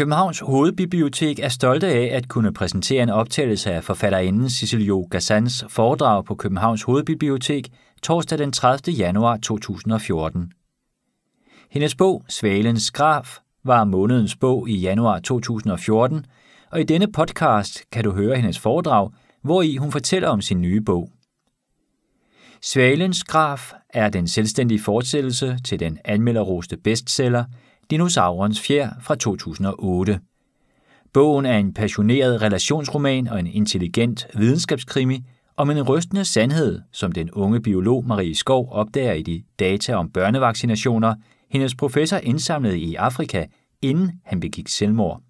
Københavns Hovedbibliotek er stolte af at kunne præsentere en optagelse af forfatterinden Cicilio Gassans foredrag på Københavns Hovedbibliotek torsdag den 30. januar 2014. Hendes bog Svalens Graf var månedens bog i januar 2014, og i denne podcast kan du høre hendes foredrag, hvor i hun fortæller om sin nye bog. Svalens Graf er den selvstændige fortsættelse til den anmelderroste bestseller Dinosaurens fjer fra 2008. Bogen er en passioneret relationsroman og en intelligent videnskabskrimi om en rystende sandhed, som den unge biolog Marie Skov opdager i de data om børnevaccinationer, hendes professor indsamlede i Afrika, inden han begik selvmord.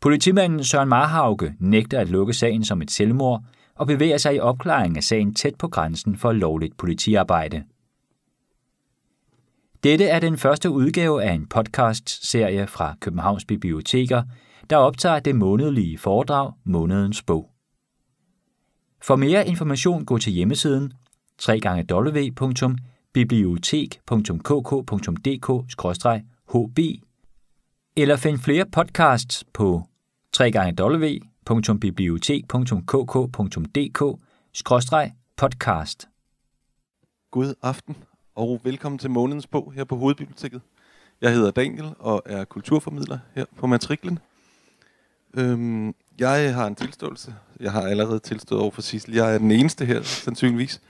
Politimanden Søren Marhauke nægter at lukke sagen som et selvmord og bevæger sig i opklaringen af sagen tæt på grænsen for lovligt politiarbejde. Dette er den første udgave af en podcast-serie fra Københavns Biblioteker, der optager det månedlige foredrag Månedens Bog. For mere information gå til hjemmesiden www.bibliotek.kk.dk-hb eller find flere podcasts på www.bibliotek.kk.dk-podcast. God aften og velkommen til månedens bog her på Hovedbiblioteket. Jeg hedder Daniel og er kulturformidler her på Matriklen. Øhm, jeg har en tilståelse. Jeg har allerede tilstået over for Sissel. Jeg er den eneste her, sandsynligvis,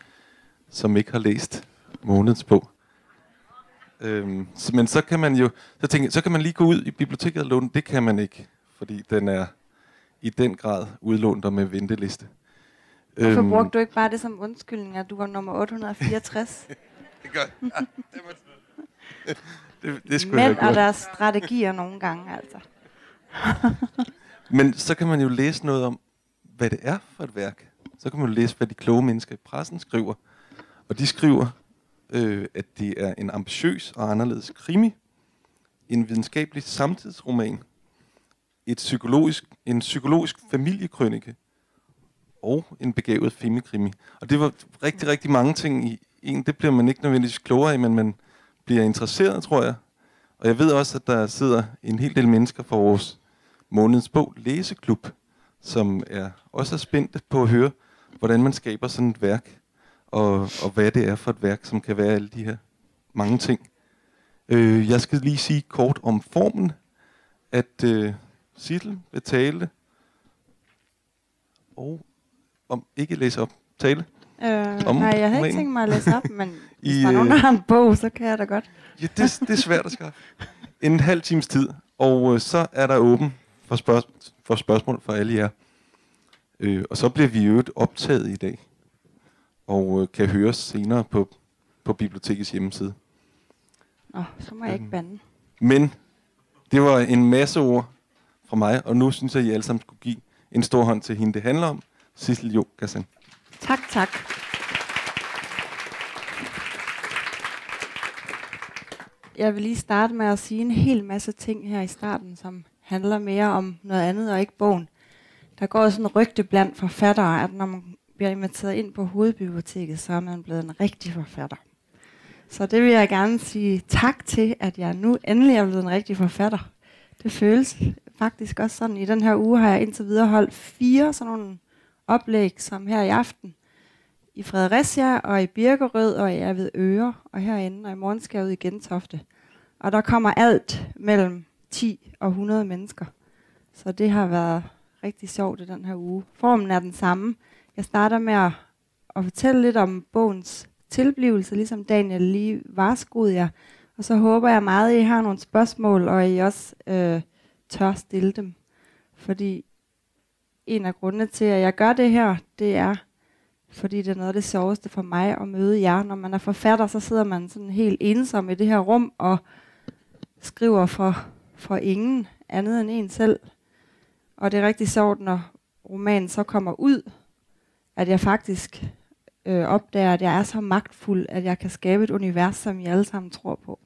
som ikke har læst månedens bog. Øhm, men så kan man jo, så, tænker, så kan man lige gå ud i biblioteket og låne. Det kan man ikke, fordi den er i den grad udlånt og med venteliste. Hvorfor øhm, brugte du ikke bare det som undskyldning, at du var nummer 864? det gør ja, det, må, det, det skulle Mænd og deres strategier nogle gange, altså. Men så kan man jo læse noget om, hvad det er for et værk. Så kan man jo læse, hvad de kloge mennesker i pressen skriver. Og de skriver, øh, at det er en ambitiøs og anderledes krimi, en videnskabelig samtidsroman, et psykologisk, en psykologisk familiekrønike og en begavet femikrimi. Og det var rigtig, rigtig mange ting i en. Det bliver man ikke nødvendigvis klogere i, men man bliver interesseret, tror jeg. Og jeg ved også, at der sidder en hel del mennesker fra vores månedens bog læseklub, som er også er spændte på at høre, hvordan man skaber sådan et værk, og, og hvad det er for et værk, som kan være alle de her mange ting. Øh, jeg skal lige sige kort om formen, at øh, Sittel vil tale, og om ikke læse op, tale. Øh, om nej, jeg har ikke tænkt mig at læse op, men I, hvis der er nogen, der har en bog, så kan jeg da godt. ja, det, det er svært at skaffe. En halv times tid, og øh, så er der åben for, spørg- for spørgsmål for alle jer. Øh, og så bliver vi jo optaget i dag, og øh, kan høres senere på, på bibliotekets hjemmeside. Oh, så må jeg ikke øhm, bande. Men det var en masse ord fra mig, og nu synes jeg, at I alle sammen skulle give en stor hånd til hende, det handler om, Sissel Jo Gassan. Tak, tak. Jeg vil lige starte med at sige en hel masse ting her i starten, som handler mere om noget andet og ikke bogen. Der går sådan en rygte blandt forfattere, at når man bliver inviteret ind på hovedbiblioteket, så er man blevet en rigtig forfatter. Så det vil jeg gerne sige tak til, at jeg nu endelig er blevet en rigtig forfatter. Det føles faktisk også sådan. I den her uge har jeg indtil videre holdt fire sådan nogle oplæg, som her i aften. I Fredericia og i Birkerød og i Øre og herinde, og i morgen skal jeg ud i Gentofte. Og der kommer alt mellem 10 og 100 mennesker. Så det har været rigtig sjovt i den her uge. Formen er den samme. Jeg starter med at, at fortælle lidt om bogens tilblivelse, ligesom Daniel lige varskod jer. Og så håber jeg meget, at I har nogle spørgsmål, og I også øh, tør stille dem. Fordi en af grundene til, at jeg gør det her, det er, fordi det er noget af det sjoveste for mig at møde jer. Når man er forfatter, så sidder man sådan helt ensom i det her rum og skriver for, for ingen andet end en selv. Og det er rigtig sjovt, når romanen så kommer ud, at jeg faktisk øh, opdager, at jeg er så magtfuld, at jeg kan skabe et univers, som I alle sammen tror på.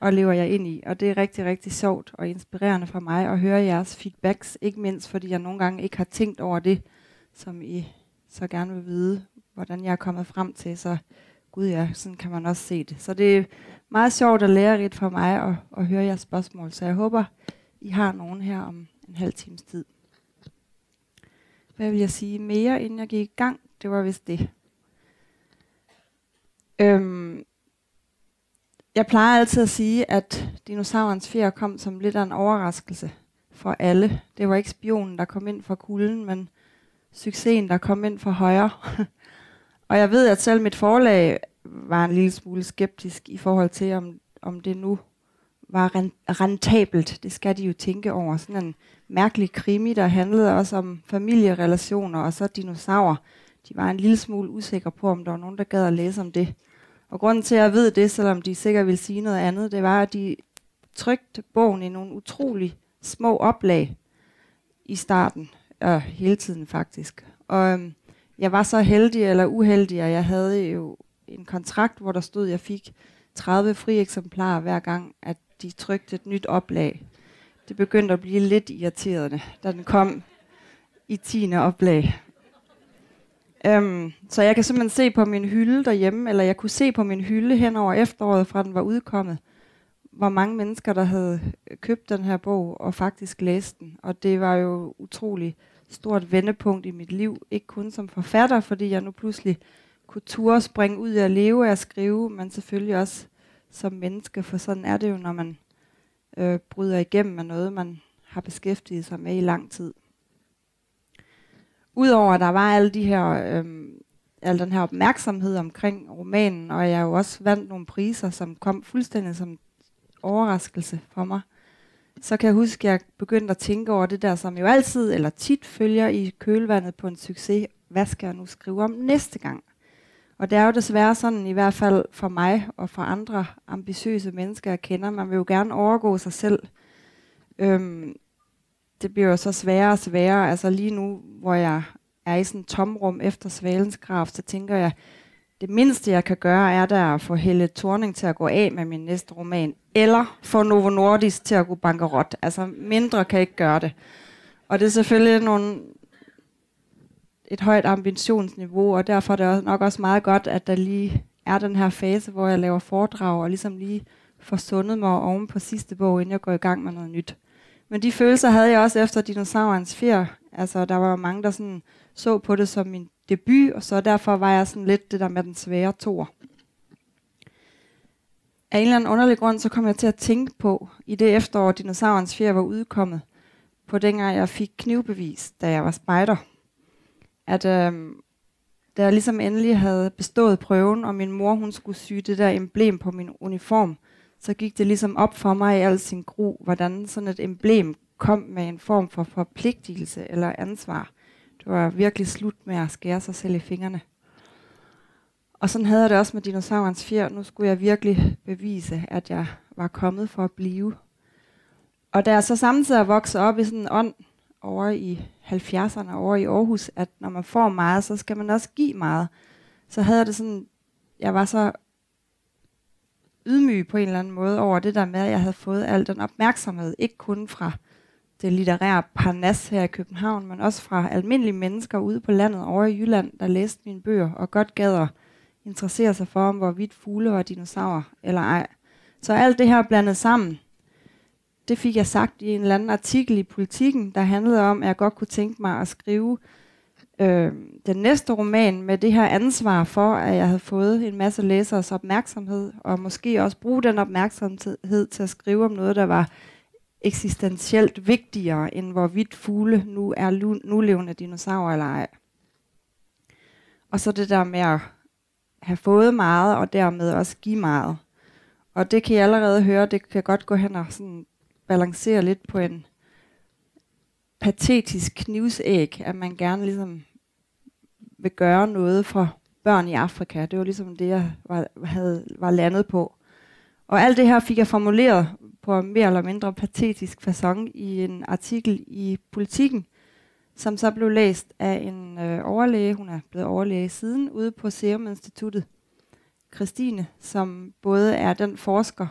Og lever jeg ind i. Og det er rigtig, rigtig sjovt og inspirerende for mig at høre jeres feedbacks. Ikke mindst, fordi jeg nogle gange ikke har tænkt over det, som I så gerne vil vide, hvordan jeg er kommet frem til. Så gud ja, sådan kan man også se det. Så det er meget sjovt og lærerigt for mig at, at høre jeres spørgsmål. Så jeg håber, I har nogen her om en halv times tid. Hvad vil jeg sige mere, inden jeg gik i gang? Det var vist det. Øhm, jeg plejer altid at sige, at dinosaurens fjer kom som lidt af en overraskelse for alle. Det var ikke spionen, der kom ind fra kulden, men succesen, der kom ind fra højre. og jeg ved, at selv mit forlag var en lille smule skeptisk i forhold til, om, om det nu var rentabelt. Det skal de jo tænke over. Sådan en mærkelig krimi, der handlede også om familierelationer og så dinosaurer. De var en lille smule usikre på, om der var nogen, der gad at læse om det. Og grunden til, at jeg ved det, selvom de sikkert vil sige noget andet, det var, at de trykte bogen i nogle utrolig små oplag i starten, og hele tiden faktisk. Og øhm, jeg var så heldig eller uheldig, at jeg havde jo en kontrakt, hvor der stod, at jeg fik 30 fri eksemplarer hver gang, at de trykte et nyt oplag. Det begyndte at blive lidt irriterende, da den kom i 10. oplag. Øhm, så jeg kan simpelthen se på min hylde derhjemme, eller jeg kunne se på min hylde hen over efteråret, fra den var udkommet, hvor mange mennesker, der havde øh, købt den her bog og faktisk læst den. Og det var jo utrolig stort vendepunkt i mit liv. Ikke kun som forfatter, fordi jeg nu pludselig kunne turde springe ud af at leve og at skrive, men selvfølgelig også som menneske, for sådan er det jo, når man øh, bryder igennem med noget, man har beskæftiget sig med i lang tid. Udover at der var alle de her, øh, al den her opmærksomhed omkring romanen, og jeg jo også vandt nogle priser, som kom fuldstændig som overraskelse for mig, så kan jeg huske, at jeg begyndte at tænke over det der, som jo altid eller tit følger i kølvandet på en succes. Hvad skal jeg nu skrive om næste gang? Og det er jo desværre sådan, i hvert fald for mig og for andre ambitiøse mennesker, jeg kender, man vil jo gerne overgå sig selv. Øhm, det bliver jo så sværere og sværere. Altså lige nu, hvor jeg er i sådan et tomrum efter Svalens Graf, så tænker jeg, det mindste jeg kan gøre, er der at få Helle Thorning til at gå af med min næste roman, eller få Novo Nordisk til at gå bankerot. Altså mindre kan ikke gøre det. Og det er selvfølgelig nogle, et højt ambitionsniveau, og derfor er det nok også meget godt, at der lige er den her fase, hvor jeg laver foredrag og ligesom lige får sundet mig oven på sidste bog, inden jeg går i gang med noget nyt. Men de følelser havde jeg også efter dinosaurens fjer. Altså, der var mange, der sådan så på det som min debut, og så derfor var jeg sådan lidt det der med den svære tor. Af en eller anden underlig grund, så kom jeg til at tænke på, i det efterår, dinosaurens fjer var udkommet, på dengang jeg fik knivbevis, da jeg var spejder at øh, da jeg ligesom endelig havde bestået prøven, og min mor hun skulle sy det der emblem på min uniform, så gik det ligesom op for mig i al sin gru, hvordan sådan et emblem kom med en form for forpligtelse eller ansvar. Det var virkelig slut med at skære sig selv i fingrene. Og sådan havde jeg det også med dinosaurens fjer. Nu skulle jeg virkelig bevise, at jeg var kommet for at blive. Og da jeg så samtidig voksede op i sådan en ånd, over i 70'erne over i Aarhus, at når man får meget, så skal man også give meget. Så havde jeg det sådan, jeg var så ydmyg på en eller anden måde over det der med, at jeg havde fået al den opmærksomhed, ikke kun fra det litterære parnas her i København, men også fra almindelige mennesker ude på landet over i Jylland, der læste mine bøger og godt gad at interessere sig for, om hvorvidt fugle var dinosaurer eller ej. Så alt det her blandet sammen, det fik jeg sagt i en eller anden artikel i Politiken, der handlede om, at jeg godt kunne tænke mig at skrive øh, den næste roman med det her ansvar for, at jeg havde fået en masse læsers opmærksomhed, og måske også bruge den opmærksomhed til at skrive om noget, der var eksistentielt vigtigere, end hvorvidt fugle nu er nulevende dinosaurer eller ej. Og så det der med at have fået meget, og dermed også give meget. Og det kan jeg allerede høre, det kan godt gå hen og sådan balancere lidt på en patetisk knivsæg, at man gerne ligesom vil gøre noget for børn i Afrika. Det var ligesom det, jeg var, havde, var landet på. Og alt det her fik jeg formuleret på mere eller mindre patetisk façon i en artikel i Politiken, som så blev læst af en øh, overlæge, hun er blevet overlæge siden, ude på Serum Instituttet, Christine, som både er den forsker,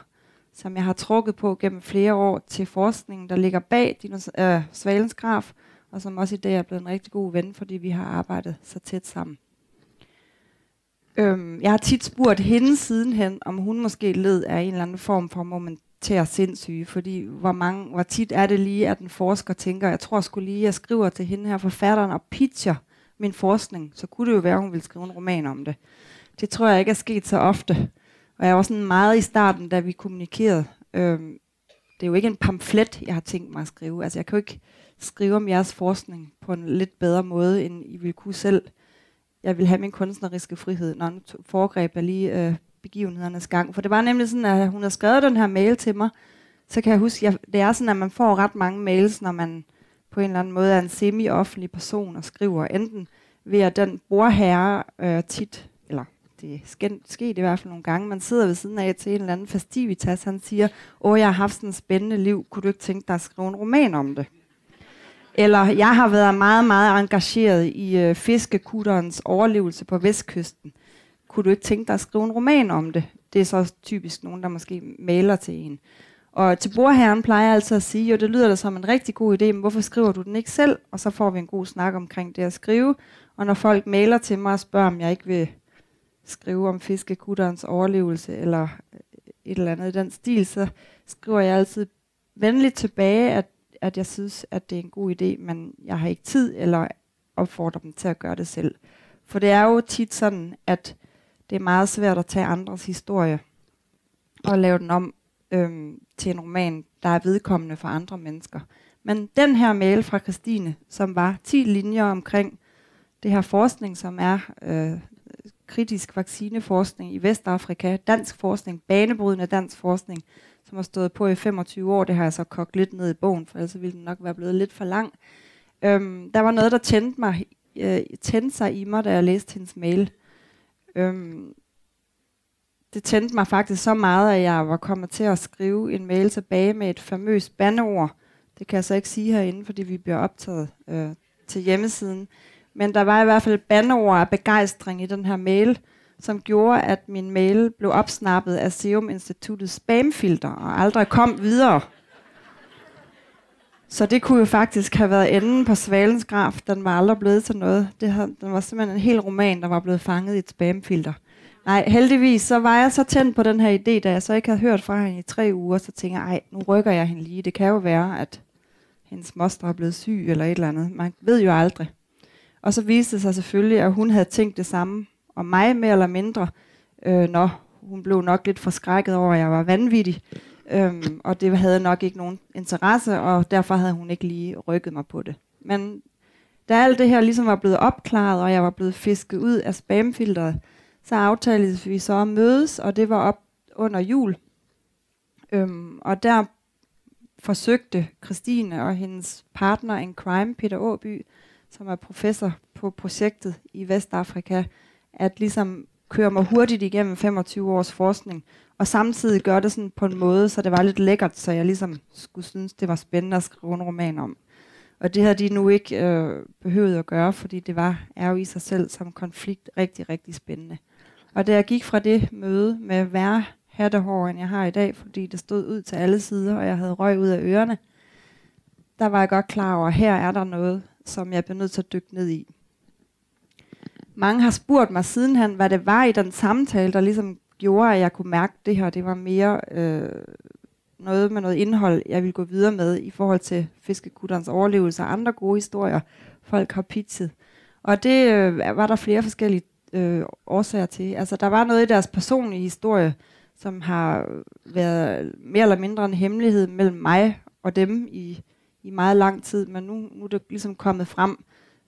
som jeg har trukket på gennem flere år til forskningen, der ligger bag dinos- øh, Svalens graf, og som også i dag er blevet en rigtig god ven, fordi vi har arbejdet så tæt sammen. Øhm, jeg har tit spurgt hende sidenhen, om hun måske led af en eller anden form for momentær sindssyge, fordi hvor, mange, hvor tit er det lige, at en forsker tænker, jeg tror skulle lige, jeg skriver til hende her forfatteren og pitcher min forskning, så kunne det jo være, at hun ville skrive en roman om det. Det tror jeg ikke er sket så ofte. Og jeg var sådan meget i starten, da vi kommunikerede. Øhm, det er jo ikke en pamflet, jeg har tænkt mig at skrive. Altså jeg kan jo ikke skrive om jeres forskning på en lidt bedre måde, end I ville kunne selv. Jeg vil have min kunstneriske frihed. når nu foregreb jeg lige øh, begivenhedernes gang. For det var nemlig sådan, at hun har skrevet den her mail til mig, så kan jeg huske, at det er sådan, at man får ret mange mails, når man på en eller anden måde er en semi-offentlig person og skriver, enten ved at den bordherre øh, tit, eller det skete i hvert fald nogle gange, man sidder ved siden af til en eller anden festivitas, han siger, åh, jeg har haft sådan et spændende liv, kunne du ikke tænke dig at skrive en roman om det? Eller jeg har været meget, meget engageret i øh, fiskekutterens overlevelse på vestkysten. Kunne du ikke tænke dig at skrive en roman om det? Det er så typisk nogen, der måske maler til en. Og til bordherren plejer jeg altså at sige, jo det lyder da som en rigtig god idé, men hvorfor skriver du den ikke selv? Og så får vi en god snak omkring det at skrive. Og når folk mailer til mig og spørger, om jeg ikke vil skrive om fiskekutterens overlevelse, eller et eller andet i den stil, så skriver jeg altid venligt tilbage, at, at jeg synes, at det er en god idé, men jeg har ikke tid, eller opfordrer dem til at gøre det selv. For det er jo tit sådan, at det er meget svært at tage andres historie og lave den om øhm, til en roman, der er vedkommende for andre mennesker. Men den her mail fra Christine, som var 10 linjer omkring det her forskning, som er øh, kritisk vaccineforskning i Vestafrika, dansk forskning, banebrydende dansk forskning, som har stået på i 25 år. Det har jeg så kogt lidt ned i bogen, for ellers ville den nok være blevet lidt for lang. Øhm, der var noget, der tændte, mig, øh, tændte sig i mig, da jeg læste hendes mail. Øhm, det tændte mig faktisk så meget, at jeg var kommet til at skrive en mail tilbage med et famøst bandeord. Det kan jeg så ikke sige herinde, fordi vi bliver optaget øh, til hjemmesiden. Men der var i hvert fald bandeord af begejstring i den her mail, som gjorde, at min mail blev opsnappet af Serum Instituttets spamfilter og aldrig kom videre. Så det kunne jo faktisk have været enden på Svalens graf. Den var aldrig blevet til noget. Det havde, den var simpelthen en hel roman, der var blevet fanget i et spamfilter. Nej, heldigvis, så var jeg så tændt på den her idé, da jeg så ikke havde hørt fra hende i tre uger, så tænkte jeg, ej, nu rykker jeg hende lige. Det kan jo være, at hendes moster er blevet syg eller et eller andet. Man ved jo aldrig. Og så viste det sig selvfølgelig, at hun havde tænkt det samme om mig, mere eller mindre. Øh, nå, hun blev nok lidt forskrækket over, at jeg var vanvittig. Øhm, og det havde nok ikke nogen interesse, og derfor havde hun ikke lige rykket mig på det. Men da alt det her ligesom var blevet opklaret, og jeg var blevet fisket ud af spamfilteret, så aftalte vi så at mødes, og det var op under jul. Øhm, og der forsøgte Christine og hendes partner in crime, Peter Åby, som er professor på projektet i Vestafrika, at ligesom køre mig hurtigt igennem 25 års forskning, og samtidig gøre det sådan på en måde, så det var lidt lækkert, så jeg ligesom skulle synes, det var spændende at skrive en roman om. Og det havde de nu ikke øh, behøvet at gøre, fordi det var er jo i sig selv som konflikt rigtig, rigtig spændende. Og da jeg gik fra det møde med værre hattehår, end jeg har i dag, fordi det stod ud til alle sider, og jeg havde røg ud af ørerne, der var jeg godt klar over, at her er der noget, som jeg bliver nødt til at dykke ned i. Mange har spurgt mig sidenhen, hvad det var i den samtale, der ligesom gjorde, at jeg kunne mærke, det her det var mere øh, noget med noget indhold, jeg ville gå videre med i forhold til fiskekutterens overlevelse og andre gode historier, folk har pizzet. Og det øh, var der flere forskellige øh, årsager til. Altså, der var noget i deres personlige historie, som har været mere eller mindre en hemmelighed mellem mig og dem i, i meget lang tid, men nu, nu er det ligesom kommet frem.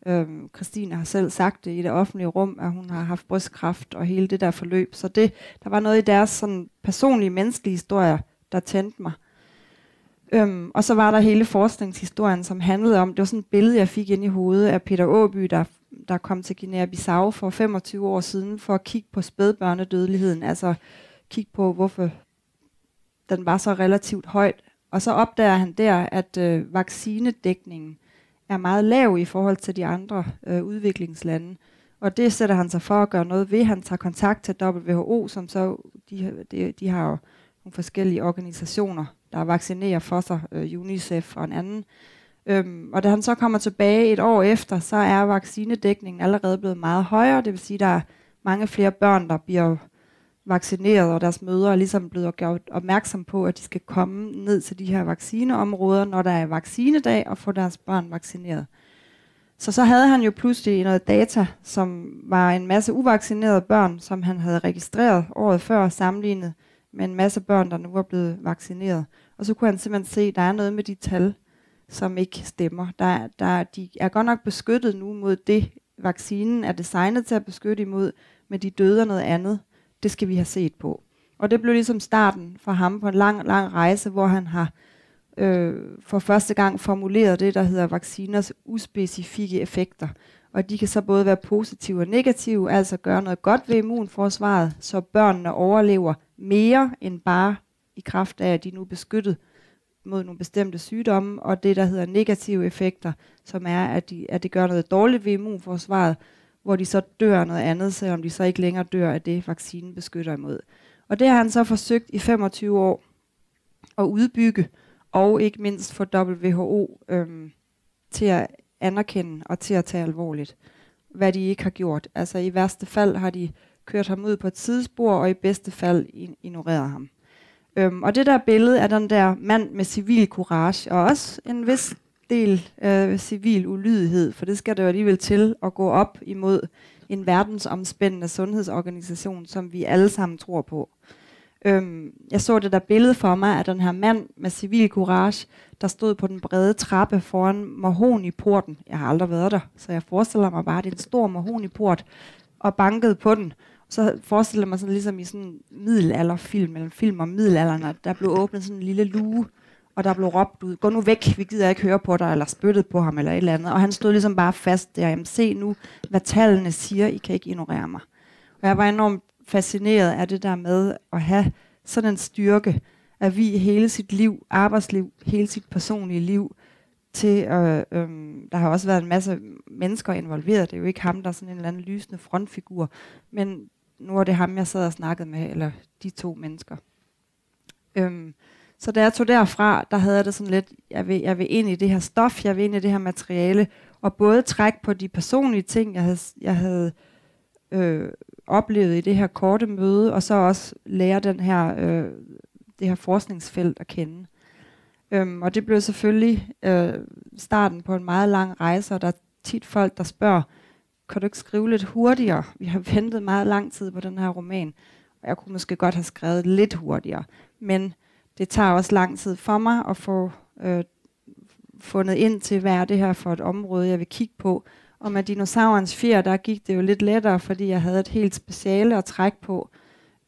Øhm, Christine har selv sagt det i det offentlige rum, at hun har haft brystkræft og hele det der forløb. Så det, der var noget i deres sådan, personlige, menneskelige historier, der tændte mig. Øhm, og så var der hele forskningshistorien, som handlede om, det var sådan et billede, jeg fik ind i hovedet af Peter Åby, der der kom til Guinea-Bissau for 25 år siden for at kigge på spædbørnedødeligheden, altså kigge på, hvorfor den var så relativt højt. Og så opdager han der, at øh, vaccinedækningen er meget lav i forhold til de andre øh, udviklingslande. Og det sætter han sig for at gøre noget ved. Han tager kontakt til WHO, som så, de, de, de har jo nogle forskellige organisationer, der vaccinerer for sig, øh, UNICEF og en anden. Øhm, og da han så kommer tilbage et år efter, så er vaccinedækningen allerede blevet meget højere. Det vil sige, at der er mange flere børn, der bliver vaccineret, og deres mødre er ligesom blevet gjort opmærksom på, at de skal komme ned til de her vaccineområder, når der er vaccinedag, og få deres børn vaccineret. Så så havde han jo pludselig noget data, som var en masse uvaccinerede børn, som han havde registreret året før sammenlignet med en masse børn, der nu var blevet vaccineret. Og så kunne han simpelthen se, at der er noget med de tal, som ikke stemmer. Der, der, de er godt nok beskyttet nu mod det, vaccinen er designet til at beskytte imod, men de døder noget andet. Det skal vi have set på. Og det blev ligesom starten for ham på en lang, lang rejse, hvor han har øh, for første gang formuleret det, der hedder vacciners uspecifikke effekter. Og de kan så både være positive og negative, altså gøre noget godt ved immunforsvaret, så børnene overlever mere end bare i kraft af, at de nu er beskyttet mod nogle bestemte sygdomme, og det, der hedder negative effekter, som er, at, de, at det gør noget dårligt ved immunforsvaret, hvor de så dør noget andet, selvom de så ikke længere dør af det, vaccinen beskytter imod. Og det har han så forsøgt i 25 år at udbygge, og ikke mindst få WHO øhm, til at anerkende og til at tage alvorligt, hvad de ikke har gjort. Altså i værste fald har de kørt ham ud på et sidespor, og i bedste fald ignoreret ham. Øhm, og det der billede af den der mand med civil courage, og også en vis del øh, civil ulydighed, for det skal der jo alligevel til at gå op imod en verdensomspændende sundhedsorganisation, som vi alle sammen tror på. Øhm, jeg så det der billede for mig af den her mand med civil courage, der stod på den brede trappe foran Mahoni-porten. Jeg har aldrig været der, så jeg forestiller mig bare, at det er en stor Mahoni-port, og bankede på den. Så forestiller man mig sådan ligesom i sådan en middelalderfilm, eller en film om middelalderen, at der blev åbnet sådan en lille luge, og der blev råbt ud, gå nu væk, vi gider ikke høre på dig, eller spyttet på ham, eller et eller andet. Og han stod ligesom bare fast der, jamen se nu, hvad tallene siger, I kan ikke ignorere mig. Og jeg var enormt fascineret af det der med at have sådan en styrke, at vi hele sit liv, arbejdsliv, hele sit personlige liv, til, øh, øh, der har også været en masse mennesker involveret, det er jo ikke ham, der er sådan en eller anden lysende frontfigur, men nu er det ham, jeg sad og snakkede med, eller de to mennesker. Øhm, så da jeg tog derfra, der havde jeg det sådan lidt, jeg vil, jeg vil ind i det her stof, jeg vil ind i det her materiale, og både trække på de personlige ting, jeg havde, jeg havde øh, oplevet i det her korte møde, og så også lære den her, øh, det her forskningsfelt at kende. Øhm, og det blev selvfølgelig øh, starten på en meget lang rejse, og der er tit folk, der spørger, kan du ikke skrive lidt hurtigere? Vi har ventet meget lang tid på den her roman, og jeg kunne måske godt have skrevet lidt hurtigere. Men det tager også lang tid for mig at få øh, fundet ind til, hvad er det her for et område, jeg vil kigge på. Og med dinosaurens fjer, der gik det jo lidt lettere, fordi jeg havde et helt speciale at trække på.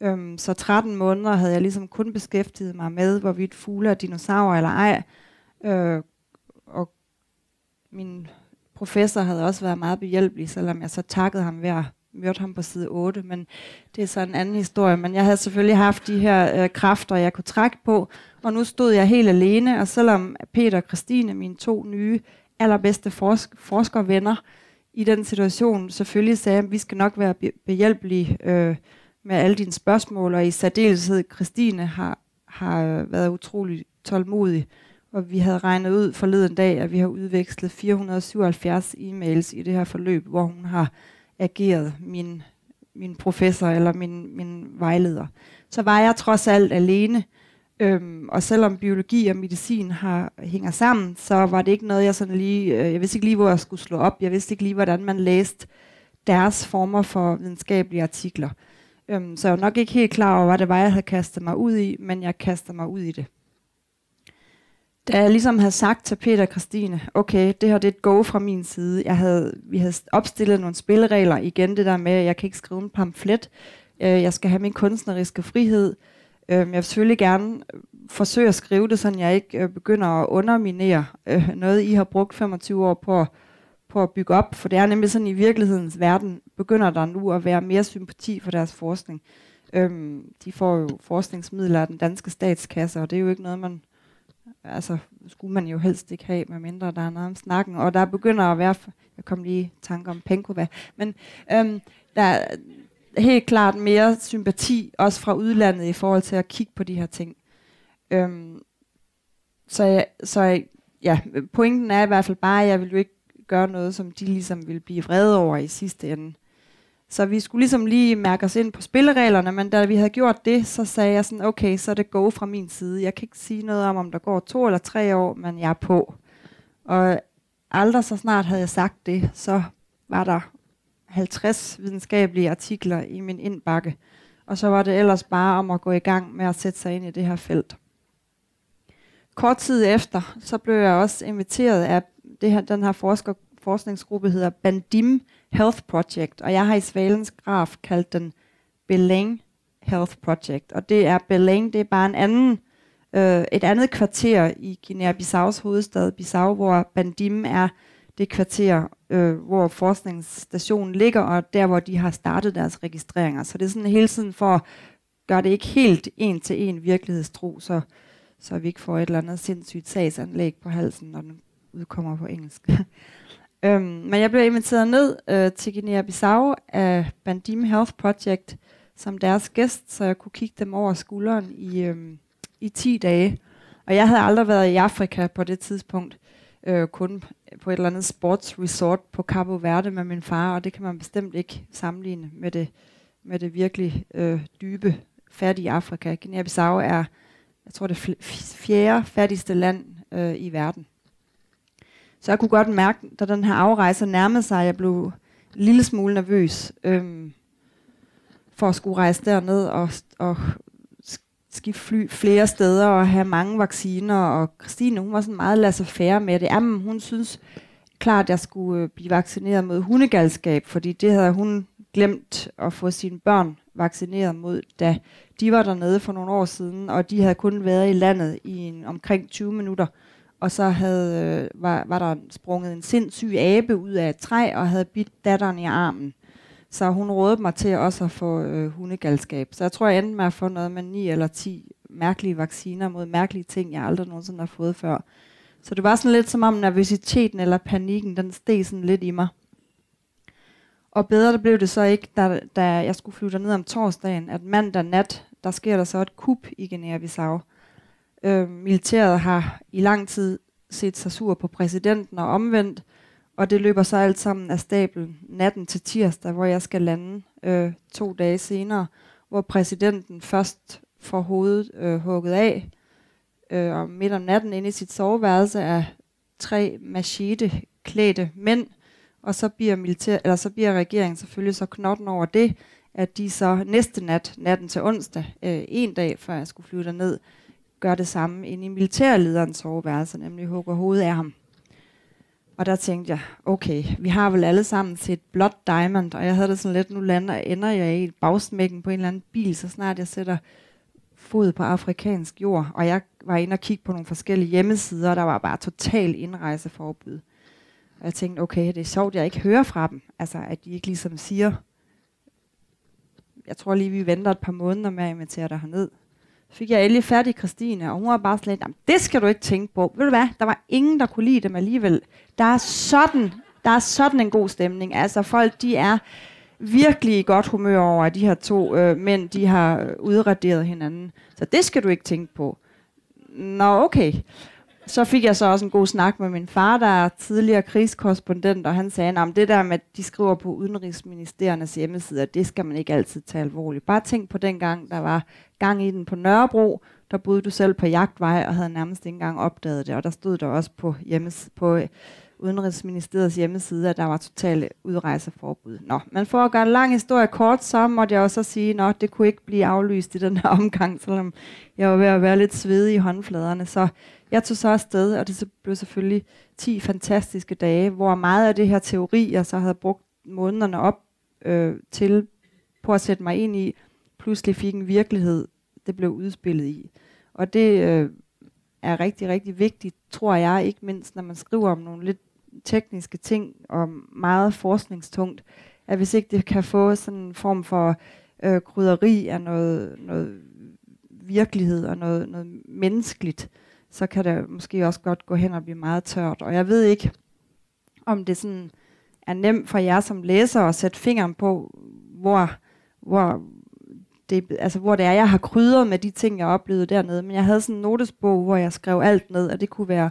Øhm, så 13 måneder havde jeg ligesom kun beskæftiget mig med, hvorvidt fugle er dinosaurer eller ej. Øh, og min professor havde også været meget behjælpelig, selvom jeg så takkede ham hver at ham på side 8, men det er så en anden historie. Men jeg havde selvfølgelig haft de her øh, kræfter, jeg kunne trække på, og nu stod jeg helt alene, og selvom Peter og Christine, mine to nye allerbedste forsk- forskervenner, i den situation selvfølgelig sagde, at vi skal nok være behjælpelige øh, med alle dine spørgsmål, og i særdeleshed Christine har, har øh, været utrolig tålmodig og vi havde regnet ud forleden dag, at vi har udvekslet 477 e-mails i det her forløb, hvor hun har ageret min, min professor eller min, min vejleder. Så var jeg trods alt alene, øhm, og selvom biologi og medicin har, hænger sammen, så var det ikke noget, jeg sådan lige, øh, jeg vidste ikke lige, hvor jeg skulle slå op. Jeg vidste ikke lige, hvordan man læste deres former for videnskabelige artikler. Øhm, så jeg var nok ikke helt klar over, hvad det var, jeg havde kastet mig ud i, men jeg kastede mig ud i det. Da jeg ligesom havde sagt til Peter og Christine, okay, det her det er et go fra min side. Jeg havde, vi havde opstillet nogle spilleregler. Igen det der med, at jeg kan ikke skrive en pamflet. Øh, jeg skal have min kunstneriske frihed. Øh, jeg vil selvfølgelig gerne øh, forsøge at skrive det, så jeg ikke øh, begynder at underminere øh, noget, I har brugt 25 år på, på at bygge op. For det er nemlig sådan, i virkelighedens verden begynder der nu at være mere sympati for deres forskning. Øh, de får jo forskningsmidler af den danske statskasse, og det er jo ikke noget, man altså, skulle man jo helst ikke have, medmindre der er noget om snakken. Og der begynder at være, jeg kom lige i tanke om Penkova, men øhm, der er helt klart mere sympati, også fra udlandet, i forhold til at kigge på de her ting. Øhm, så, så ja, pointen er i hvert fald bare, at jeg vil jo ikke gøre noget, som de ligesom vil blive vrede over i sidste ende. Så vi skulle ligesom lige mærke os ind på spillereglerne, men da vi havde gjort det, så sagde jeg sådan, okay, så er det go fra min side. Jeg kan ikke sige noget om, om der går to eller tre år, men jeg er på. Og aldrig så snart havde jeg sagt det, så var der 50 videnskabelige artikler i min indbakke. Og så var det ellers bare om at gå i gang med at sætte sig ind i det her felt. Kort tid efter, så blev jeg også inviteret af det her, den her forsker, forskningsgruppe, hedder Bandim Health Project, og jeg har i Svalens graf kaldt den Beleng Health Project. Og det er Beleng, det er bare en anden, øh, et andet kvarter i Guinea-Bissaus hovedstad, Bissau, hvor Bandim er det kvarter, øh, hvor forskningsstationen ligger, og der, hvor de har startet deres registreringer. Så det er sådan hele tiden for at gøre det ikke helt en til en virkelighedstro, så, så vi ikke får et eller andet sindssygt sagsanlæg på halsen, når den udkommer på engelsk. øhm, men jeg blev inviteret ned øh, til Guinea-Bissau af Bandim Health Project som deres gæst, så jeg kunne kigge dem over skulderen i, øhm, i 10 dage. Og jeg havde aldrig været i Afrika på det tidspunkt, øh, kun på et eller andet sportsresort på Cabo Verde med min far, og det kan man bestemt ikke sammenligne med det, med det virkelig øh, dybe, fattige Afrika. Guinea-Bissau er, jeg tror, det fjerde fattigste land øh, i verden. Så jeg kunne godt mærke, da den her afrejse nærmede sig, at jeg blev en lille smule nervøs øhm, for at skulle rejse derned og, og skifte fly flere steder og have mange vacciner. Og Christine, hun var sådan meget laissez med det. Jamen, hun synes klart, at jeg skulle øh, blive vaccineret mod hundegalskab, fordi det havde hun glemt at få sine børn vaccineret mod, da de var dernede for nogle år siden, og de havde kun været i landet i en, omkring 20 minutter. Og så havde, øh, var, var der sprunget en sindssyg abe ud af et træ, og havde bidt datteren i armen. Så hun rådede mig til også at få øh, hundegalskab. Så jeg tror, jeg endte med at få noget med 9 eller 10 mærkelige vacciner mod mærkelige ting, jeg aldrig nogensinde har fået før. Så det var sådan lidt som om nervøsiteten eller panikken, den steg sådan lidt i mig. Og bedre det blev det så ikke, da, da jeg skulle flyve ned om torsdagen, at mandag nat, der sker der så et kup i Guinea-Bissau. Øh, militæret har i lang tid set sig sur på præsidenten og omvendt, og det løber så alt sammen af stablen natten til tirsdag, hvor jeg skal lande øh, to dage senere, hvor præsidenten først får hovedet øh, hugget af, øh, og midt om natten inde i sit soveværelse er tre machete klædte mænd, og så bliver, militær, eller så bliver regeringen selvfølgelig så knotten over det, at de så næste nat, natten til onsdag, øh, en dag før jeg skulle flyve derned, gør det samme inde i militærlederens soveværelse, nemlig hugger hovedet af ham. Og der tænkte jeg, okay, vi har vel alle sammen set Blood Diamond, og jeg havde det sådan lidt, nu lander, ender jeg i bagsmækken på en eller anden bil, så snart jeg sætter fod på afrikansk jord. Og jeg var inde og kigge på nogle forskellige hjemmesider, og der var bare total indrejseforbud. Og jeg tænkte, okay, det er sjovt, jeg ikke hører fra dem. Altså, at de ikke ligesom siger, jeg tror lige, vi venter et par måneder med at invitere dig herned fik jeg endelig færdig Christine, og hun var bare sådan lidt, det skal du ikke tænke på. Ved du hvad, der var ingen, der kunne lide dem alligevel. Der er sådan, der er sådan en god stemning. Altså folk, de er virkelig i godt humør over, at de her to øh, mænd, de har udraderet hinanden. Så det skal du ikke tænke på. Nå, okay så fik jeg så også en god snak med min far, der er tidligere krigskorrespondent, og han sagde, at det der med, at de skriver på Udenrigsministeriernes hjemmesider, det skal man ikke altid tage alvorligt. Bare tænk på den gang, der var gang i den på Nørrebro, der boede du selv på jagtvej og havde nærmest ikke engang opdaget det, og der stod der også på, hjemmes, på Udenrigsministeriets hjemmeside, at der var totalt udrejseforbud. Nå, men for at gøre en lang historie kort, så måtte jeg også sige, at det kunne ikke blive aflyst i den her omgang, selvom jeg var ved at være lidt svedig i håndfladerne. Så jeg tog så afsted, og det blev selvfølgelig 10 fantastiske dage, hvor meget af det her teori, jeg så havde brugt månederne op øh, til på at sætte mig ind i, pludselig fik en virkelighed, det blev udspillet i. Og det øh, er rigtig, rigtig vigtigt, tror jeg, ikke mindst når man skriver om nogle lidt tekniske ting og meget forskningstungt, at hvis ikke det kan få sådan en form for øh, krydderi af noget, noget virkelighed og noget, noget menneskeligt, så kan det måske også godt gå hen og blive meget tørt. Og jeg ved ikke, om det sådan er nemt for jer som læser at sætte fingeren på, hvor, hvor, det, altså hvor det er, jeg har krydret med de ting, jeg oplevede dernede. Men jeg havde sådan en notesbog, hvor jeg skrev alt ned, og det kunne være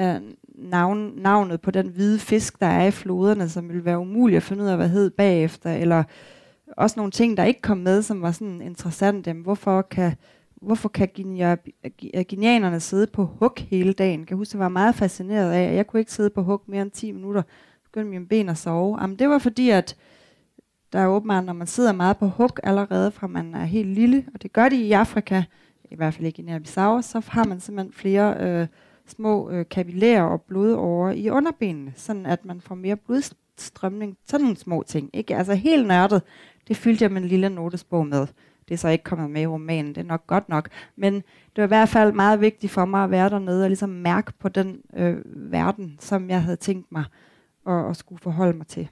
øh, navn, navnet på den hvide fisk, der er i floderne, som ville være umuligt at finde ud af, hvad hed bagefter, eller også nogle ting, der ikke kom med, som var sådan interessante. Jamen, hvorfor kan, hvorfor kan guineanerne sidde på hug hele dagen? Jeg kan huske, jeg var meget fascineret af, at jeg kunne ikke sidde på hug mere end 10 minutter. Begyndte mine ben at sove. Jamen, det var fordi, at der er åbenbart, når man sidder meget på hug allerede fra man er helt lille, og det gør de i Afrika, i hvert fald ikke i Guinea-Bissau, så har man simpelthen flere øh, små øh, kapillærer og blodårer i underbenene, sådan at man får mere blodstrømning. Sådan nogle små ting. Ikke? Altså helt nørdet, det fyldte jeg min lille notesbog med. Det er så ikke kommet med i romanen, det er nok godt nok. Men det var i hvert fald meget vigtigt for mig at være dernede og ligesom mærke på den øh, verden, som jeg havde tænkt mig at, at skulle forholde mig til.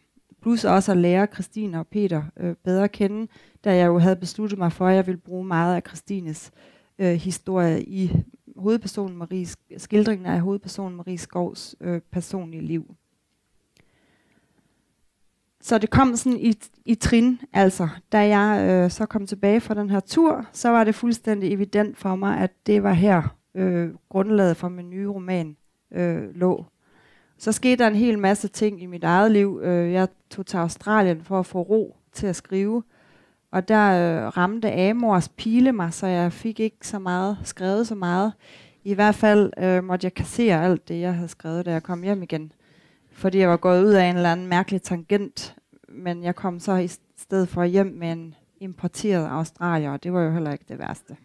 Plus også at lære Christine og Peter øh, bedre at kende, da jeg jo havde besluttet mig for, at jeg ville bruge meget af Christines øh, historie i hovedpersonen Maries, skildringen af hovedpersonen Marie Skovs øh, personlige liv. Så det kom sådan i, i trin, altså. Da jeg øh, så kom tilbage fra den her tur, så var det fuldstændig evident for mig, at det var her øh, grundlaget for min nye roman øh, lå. Så skete der en hel masse ting i mit eget liv. Øh, jeg tog til Australien for at få ro til at skrive. Og der øh, ramte Amors pile mig, så jeg fik ikke så meget skrevet så meget. I hvert fald øh, måtte jeg kassere alt det, jeg havde skrevet, da jeg kom hjem igen. Fordi jeg var gået ud af en eller anden mærkelig tangent. Men jeg kom så i stedet for hjem med en importeret australier, og det var jo heller ikke det værste.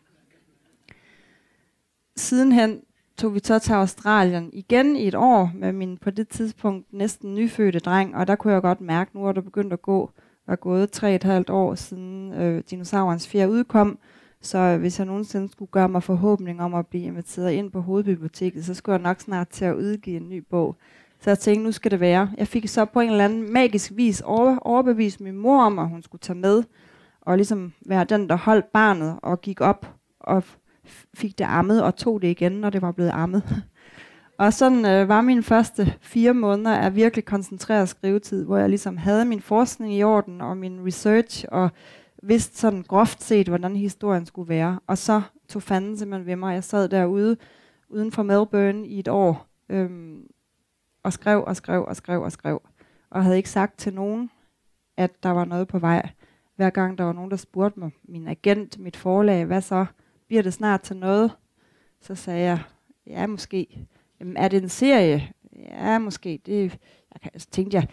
Sidenhen tog vi så til Australien igen i et år med min på det tidspunkt næsten nyfødte dreng, og der kunne jeg godt mærke, nu er der begyndt at gå, var gået tre et halvt år siden øh, dinosaurens fjerde udkom, så hvis jeg nogensinde skulle gøre mig forhåbning om at blive inviteret ind på hovedbiblioteket, så skulle jeg nok snart til at udgive en ny bog. Så jeg tænkte, nu skal det være. Jeg fik så på en eller anden magisk vis over, overbevist min mor om, at hun skulle tage med, og ligesom være den, der holdt barnet og gik op og fik det ammet og tog det igen, når det var blevet ammet. og sådan øh, var mine første fire måneder af virkelig koncentreret skrivetid, hvor jeg ligesom havde min forskning i orden og min research og vidste sådan groft set, hvordan historien skulle være. Og så tog fanden simpelthen ved mig. Jeg sad derude uden for Melbourne i et år øhm, og skrev og skrev og skrev og skrev. Og havde ikke sagt til nogen, at der var noget på vej. Hver gang der var nogen, der spurgte mig, min agent, mit forlag, hvad så? Bliver det snart til noget? Så sagde jeg, ja måske. Jamen, er det en serie? Ja, måske. Det, jeg kan, så tænkte jeg,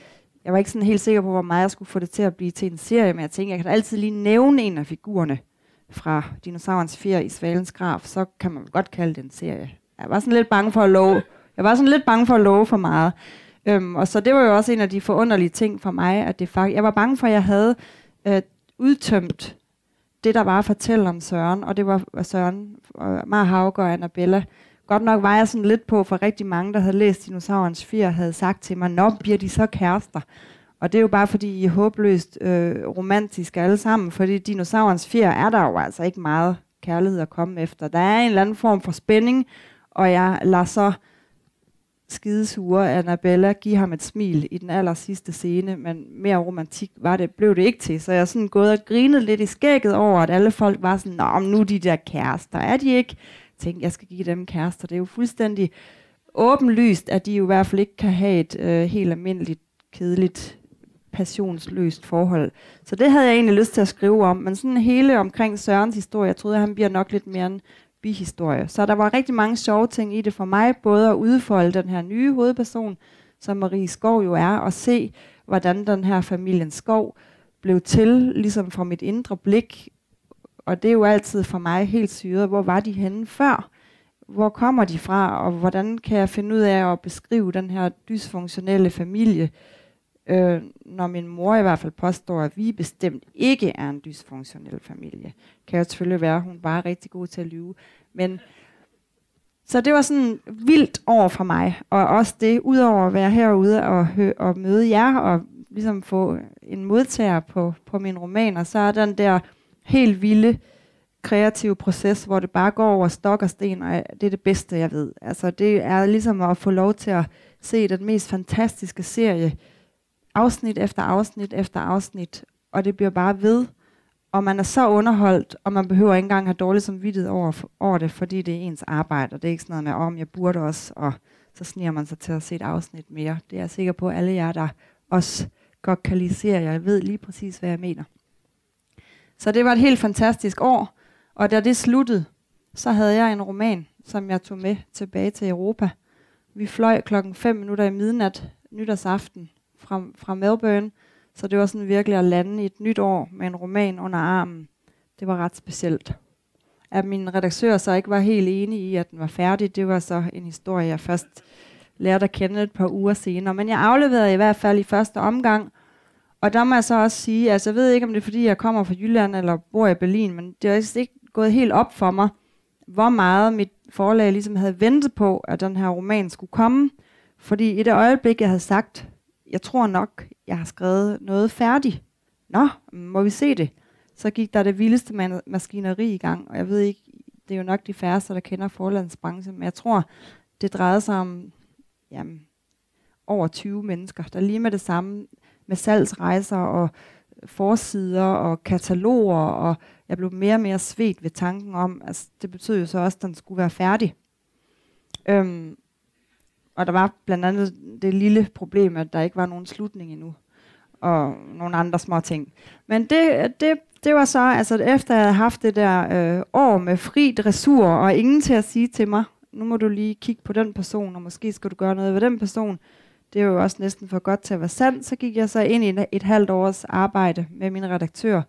jeg var ikke sådan helt sikker på, hvor meget jeg skulle få det til at blive til en serie, men jeg tænkte, jeg kan altid lige nævne en af figurerne fra Dinosaurens Fjer i Svalens Graf, så kan man godt kalde det en serie. Jeg var sådan lidt bange for at love. Jeg var sådan lidt bange for at love for meget. Øhm, og så det var jo også en af de forunderlige ting for mig, at det faktisk, jeg var bange for, at jeg havde øh, udtømt det, der var at fortælle om Søren, og det var Søren, og Mar Hauger og Annabella. Godt nok var jeg sådan lidt på, for rigtig mange, der havde læst Dinosaurens 4, havde sagt til mig, nå, bliver de så kærester? Og det er jo bare, fordi I er håbløst øh, romantiske alle sammen, fordi Dinosaurens 4 er der jo altså ikke meget kærlighed at komme efter. Der er en eller anden form for spænding, og jeg lader så skidesure Annabella give ham et smil i den aller sidste scene, men mere romantik var det, blev det ikke til. Så jeg er sådan gået og grinet lidt i skægget over, at alle folk var sådan, Nå, nu de der kærester, er de ikke? Jeg tænkte, jeg skal give dem kærester. Det er jo fuldstændig åbenlyst, at de jo i hvert fald ikke kan have et øh, helt almindeligt, kedeligt, passionsløst forhold. Så det havde jeg egentlig lyst til at skrive om, men sådan hele omkring Sørens historie, jeg troede, at han bliver nok lidt mere en bihistorie. Så der var rigtig mange sjove ting i det for mig, både at udfolde den her nye hovedperson, som Marie Skov jo er, og se, hvordan den her familien Skov blev til, ligesom fra mit indre blik. Og det er jo altid for mig helt syret, hvor var de henne før? Hvor kommer de fra, og hvordan kan jeg finde ud af at beskrive den her dysfunktionelle familie, øh, når min mor i hvert fald påstår, at vi bestemt ikke er en dysfunktionel familie. Kan jo selvfølgelig være, at hun bare er rigtig god til at lyve. Men så det var sådan vildt over for mig, og også det, udover at være herude og, hø- og møde jer, og ligesom få en modtager på, på min romaner, så er den der helt vilde kreative proces, hvor det bare går over stok og sten, og det er det bedste, jeg ved. Altså det er ligesom at få lov til at se den mest fantastiske serie, afsnit efter afsnit efter afsnit, og det bliver bare ved. Og man er så underholdt, og man behøver ikke engang have dårligt samvittighed over, over det, fordi det er ens arbejde, og det er ikke sådan noget med, om oh, jeg burde også, og så sniger man sig til at se et afsnit mere. Det er jeg sikker på, at alle jer, der også godt kan lide serier, jeg ved lige præcis, hvad jeg mener. Så det var et helt fantastisk år, og da det sluttede, så havde jeg en roman, som jeg tog med tilbage til Europa. Vi fløj klokken 5 minutter i midnat nytårsaften fra, fra Melbourne, så det var sådan virkelig at lande i et nyt år med en roman under armen. Det var ret specielt. At min redaktør så ikke var helt enig i, at den var færdig, det var så en historie, jeg først lærte at kende et par uger senere. Men jeg afleverede i hvert fald i første omgang, og der må jeg så også sige, altså jeg ved ikke, om det er fordi, jeg kommer fra Jylland eller bor i Berlin, men det er ikke gået helt op for mig, hvor meget mit forlag ligesom havde ventet på, at den her roman skulle komme. Fordi i det øjeblik, jeg havde sagt, jeg tror nok, jeg har skrevet noget færdigt. Nå, må vi se det? Så gik der det vildeste man- maskineri i gang, og jeg ved ikke, det er jo nok de færreste, der kender forlandsbranchen, men jeg tror, det drejede sig om jamen, over 20 mennesker, der lige med det samme med salgsrejser og forsider og kataloger, og jeg blev mere og mere svedt ved tanken om, altså det betød jo så også, at den skulle være færdig. Øhm, og der var blandt andet det lille problem, at der ikke var nogen slutning endnu, og nogle andre små ting. Men det, det, det var så, altså efter jeg havde haft det der øh, år med fri dressur, og ingen til at sige til mig, nu må du lige kigge på den person, og måske skal du gøre noget ved den person, det er jo også næsten for godt til at være sandt, så gik jeg så ind i et, et halvt års arbejde med min redaktør,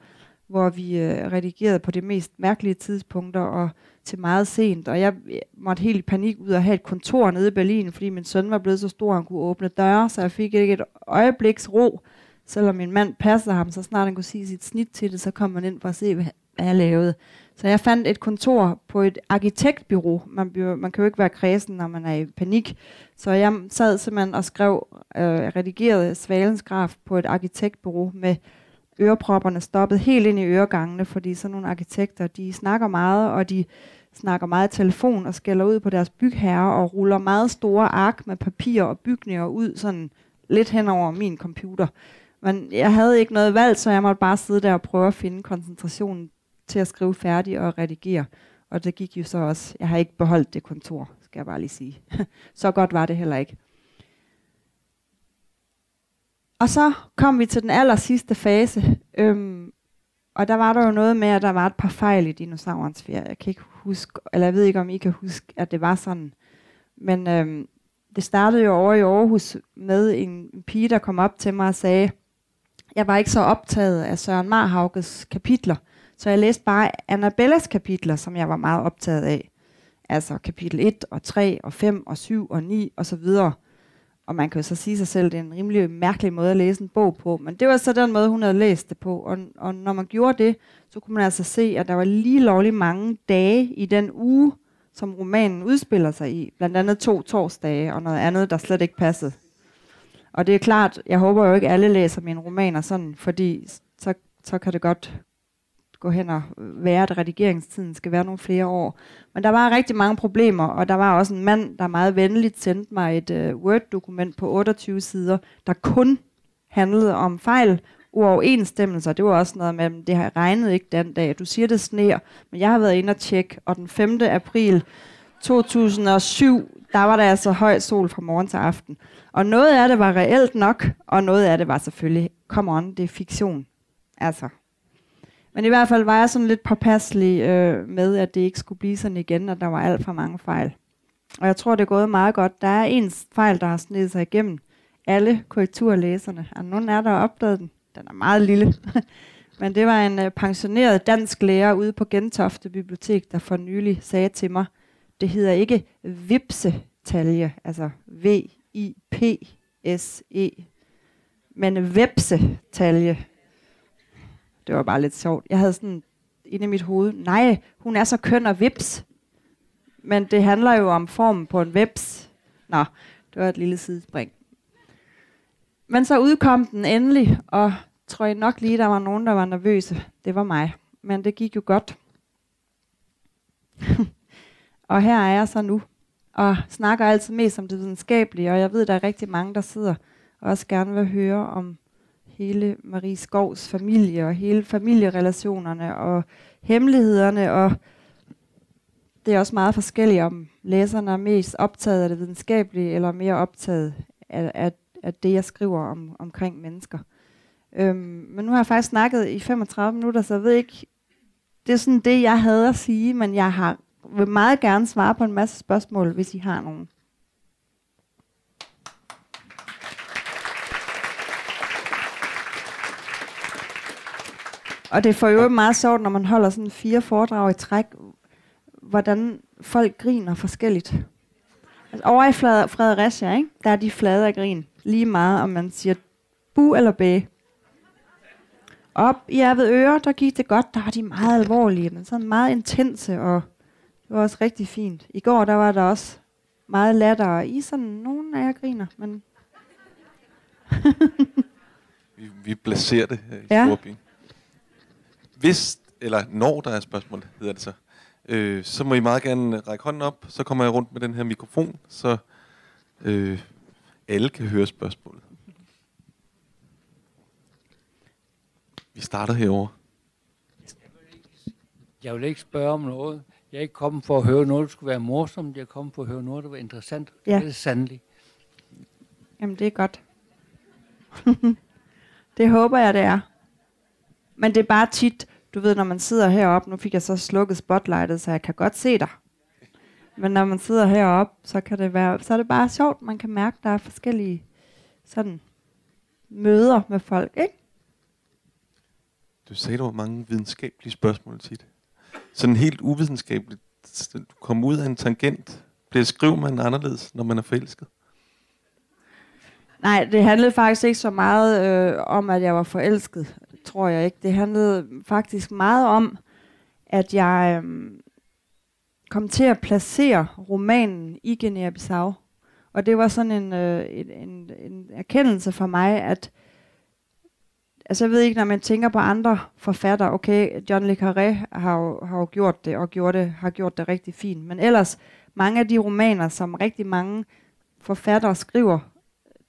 hvor vi øh, redigerede på de mest mærkelige tidspunkter og til meget sent. Og jeg måtte helt i panik ud og have et kontor nede i Berlin, fordi min søn var blevet så stor, at han kunne åbne døre, så jeg fik ikke et øjebliks ro. Selvom min mand passede ham, så snart han kunne sige sit snit til det, så kom man ind for at se, hvad jeg lavede. Så jeg fandt et kontor på et arkitektbyrå. Man, man kan jo ikke være kredsen, når man er i panik. Så jeg sad simpelthen og skrev, øh, redigerede Svalens graf på et arkitektbyrå med ørepropperne stoppet helt ind i øregangene, fordi sådan nogle arkitekter, de snakker meget, og de snakker meget telefon og skælder ud på deres bygherrer og ruller meget store ark med papir og bygninger ud sådan lidt hen over min computer. Men jeg havde ikke noget valg, så jeg måtte bare sidde der og prøve at finde koncentrationen til at skrive færdig og redigere. Og det gik jo så også. Jeg har ikke beholdt det kontor, skal jeg bare lige sige. så godt var det heller ikke. Og så kom vi til den aller sidste fase. Øhm, og der var der jo noget med, at der var et par fejl i dinosaurens fjer. Jeg kan ikke huske, eller jeg ved ikke, om I kan huske, at det var sådan. Men øhm, det startede jo over i Aarhus med en, pige, der kom op til mig og sagde, jeg var ikke så optaget af Søren Marhaukes kapitler, så jeg læste bare Annabellas kapitler, som jeg var meget optaget af. Altså kapitel 1 og 3 og 5 og 7 og 9 og så videre. Og man kan jo så sige sig selv, at det er en rimelig mærkelig måde at læse en bog på. Men det var så den måde, hun havde læst det på. Og, og når man gjorde det, så kunne man altså se, at der var lige lovligt mange dage i den uge, som romanen udspiller sig i. Blandt andet to torsdage og noget andet, der slet ikke passede. Og det er klart, jeg håber jo ikke, at alle læser mine romaner sådan, fordi så, så kan det godt gå hen og være, at redigeringstiden skal være nogle flere år. Men der var rigtig mange problemer, og der var også en mand, der meget venligt sendte mig et uh, Word-dokument på 28 sider, der kun handlede om fejl, uoverensstemmelser. Det var også noget med, at det har regnet ikke den dag. Du siger, det sner, men jeg har været inde og tjekke, og den 5. april 2007, der var der altså høj sol fra morgen til aften. Og noget af det var reelt nok, og noget af det var selvfølgelig, come on, det er fiktion. Altså, men i hvert fald var jeg sådan lidt påpasselig øh, med, at det ikke skulle blive sådan igen, at der var alt for mange fejl. Og jeg tror, det er gået meget godt. Der er en fejl, der har snedet sig igennem alle korrekturlæserne. Og nogen er der opdaget den. Den er meget lille. Men det var en øh, pensioneret dansk lærer ude på Gentofte Bibliotek, der for nylig sagde til mig, det hedder ikke vipsetalje, altså V-I-P-S-E, men vepsetalje. Det var bare lidt sjovt. Jeg havde sådan inde i mit hoved, nej, hun er så køn og vips. Men det handler jo om formen på en vips. Nå, det var et lille sidespring. Men så udkom den endelig, og tror jeg nok lige, der var nogen, der var nervøse. Det var mig. Men det gik jo godt. og her er jeg så nu, og snakker altid mest om det videnskabelige, og jeg ved, der er rigtig mange, der sidder og også gerne vil høre om hele Marie Skovs familie og hele familierelationerne og hemmelighederne og det er også meget forskelligt om læserne er mest optaget af det videnskabelige eller mere optaget af, af, af det, jeg skriver om, omkring mennesker. Øhm, men nu har jeg faktisk snakket i 35 minutter, så jeg ved ikke, det er sådan det, jeg havde at sige, men jeg har, vil meget gerne svare på en masse spørgsmål, hvis I har nogen. Og det får jo meget sjovt, når man holder sådan fire foredrag i træk, hvordan folk griner forskelligt. Altså over i Fredericia, ikke? der er de flade af grin. Lige meget, om man siger bu eller bæ. Op i ved Øre, der gik det godt. Der var de meget alvorlige, men sådan meget intense, og det var også rigtig fint. I går, der var der også meget latter, og I sådan, nogen af jer griner, men... vi, vi placerer det her i ja. Storbyen. Hvis, eller når der er spørgsmål, hedder det så, øh, så må I meget gerne række hånden op, så kommer jeg rundt med den her mikrofon, så øh, alle kan høre spørgsmålet. Vi starter herover. Jeg vil ikke spørge om noget. Jeg er ikke kommet for at høre noget, der skulle være morsomt. Jeg er kommet for at høre noget, der var interessant. Ja. Det er sandelig. Jamen, det er godt. det håber jeg, det er. Men det er bare tit, du ved, når man sidder heroppe, nu fik jeg så slukket spotlightet, så jeg kan godt se dig. Men når man sidder heroppe, så kan det være, så er det bare sjovt, man kan mærke, der er forskellige sådan møder med folk, ikke? Du sagde, der var mange videnskabelige spørgsmål tit. Sådan helt uvidenskabeligt. Du kommer ud af en tangent. Bliver skriver man anderledes, når man er forelsket? Nej, det handlede faktisk ikke så meget øh, om, at jeg var forelsket, tror jeg ikke. Det handlede faktisk meget om, at jeg øhm, kom til at placere romanen i Guinea-Bissau. Og det var sådan en, øh, en, en, en erkendelse for mig, at altså jeg ved ikke, når man tænker på andre forfatter, okay, John Le Carré har jo, har jo gjort det, og gjort det, har gjort det rigtig fint, men ellers mange af de romaner, som rigtig mange forfattere skriver,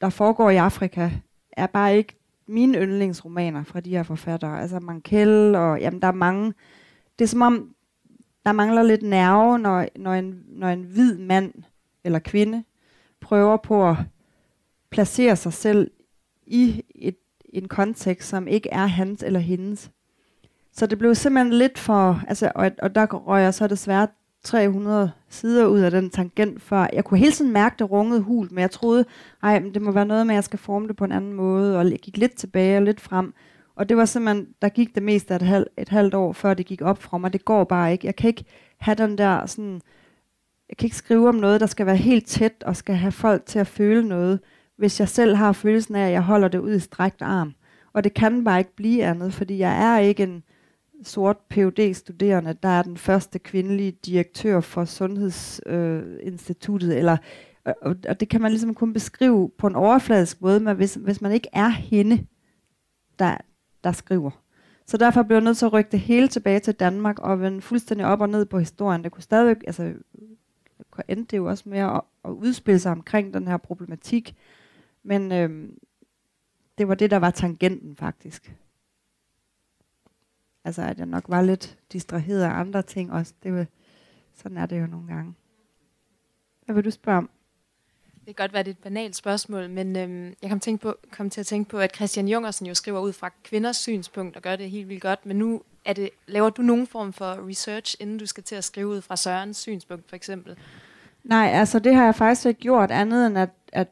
der foregår i Afrika, er bare ikke mine yndlingsromaner fra de her forfattere. Altså Mankell, og jamen, der er mange. Det er som om, der mangler lidt nerve, når, når, en, når en hvid mand eller kvinde prøver på at placere sig selv i et, en kontekst, som ikke er hans eller hendes. Så det blev simpelthen lidt for, altså, og, og der røg jeg så desværre 300 sider ud af den tangent, før jeg kunne hele tiden mærke, det rungede hul, men jeg troede, ej, men det må være noget med, at jeg skal forme det på en anden måde, og jeg gik lidt tilbage og lidt frem. Og det var simpelthen, der gik det meste af et, halv, et halvt år, før det gik op fra mig. Det går bare ikke. Jeg kan ikke have den der sådan, jeg kan ikke skrive om noget, der skal være helt tæt, og skal have folk til at føle noget, hvis jeg selv har følelsen af, at jeg holder det ud i strækt arm. Og det kan bare ikke blive andet, fordi jeg er ikke en, sort phd studerende der er den første kvindelige direktør for Sundhedsinstituttet, øh, eller og, og det kan man ligesom kun beskrive på en overfladisk måde, men hvis, hvis man ikke er hende, der, der skriver. Så derfor blev jeg nødt til at rykke det hele tilbage til Danmark, og vende fuldstændig op og ned på historien. Det kunne stadigvæk, altså, endte det jo også med at, at udspille sig omkring den her problematik, men øhm, det var det, der var tangenten faktisk. Altså, at jeg nok var lidt distraheret af andre ting også. Det var, sådan er det jo nogle gange. Hvad vil du spørge om? Det kan godt være, det er et banalt spørgsmål, men øhm, jeg kom, tænke på, kom til at tænke på, at Christian Jungersen jo skriver ud fra kvinders synspunkt og gør det helt vildt godt, men nu er det, laver du nogen form for research, inden du skal til at skrive ud fra Sørens synspunkt, for eksempel? Nej, altså det har jeg faktisk ikke gjort andet end, at, at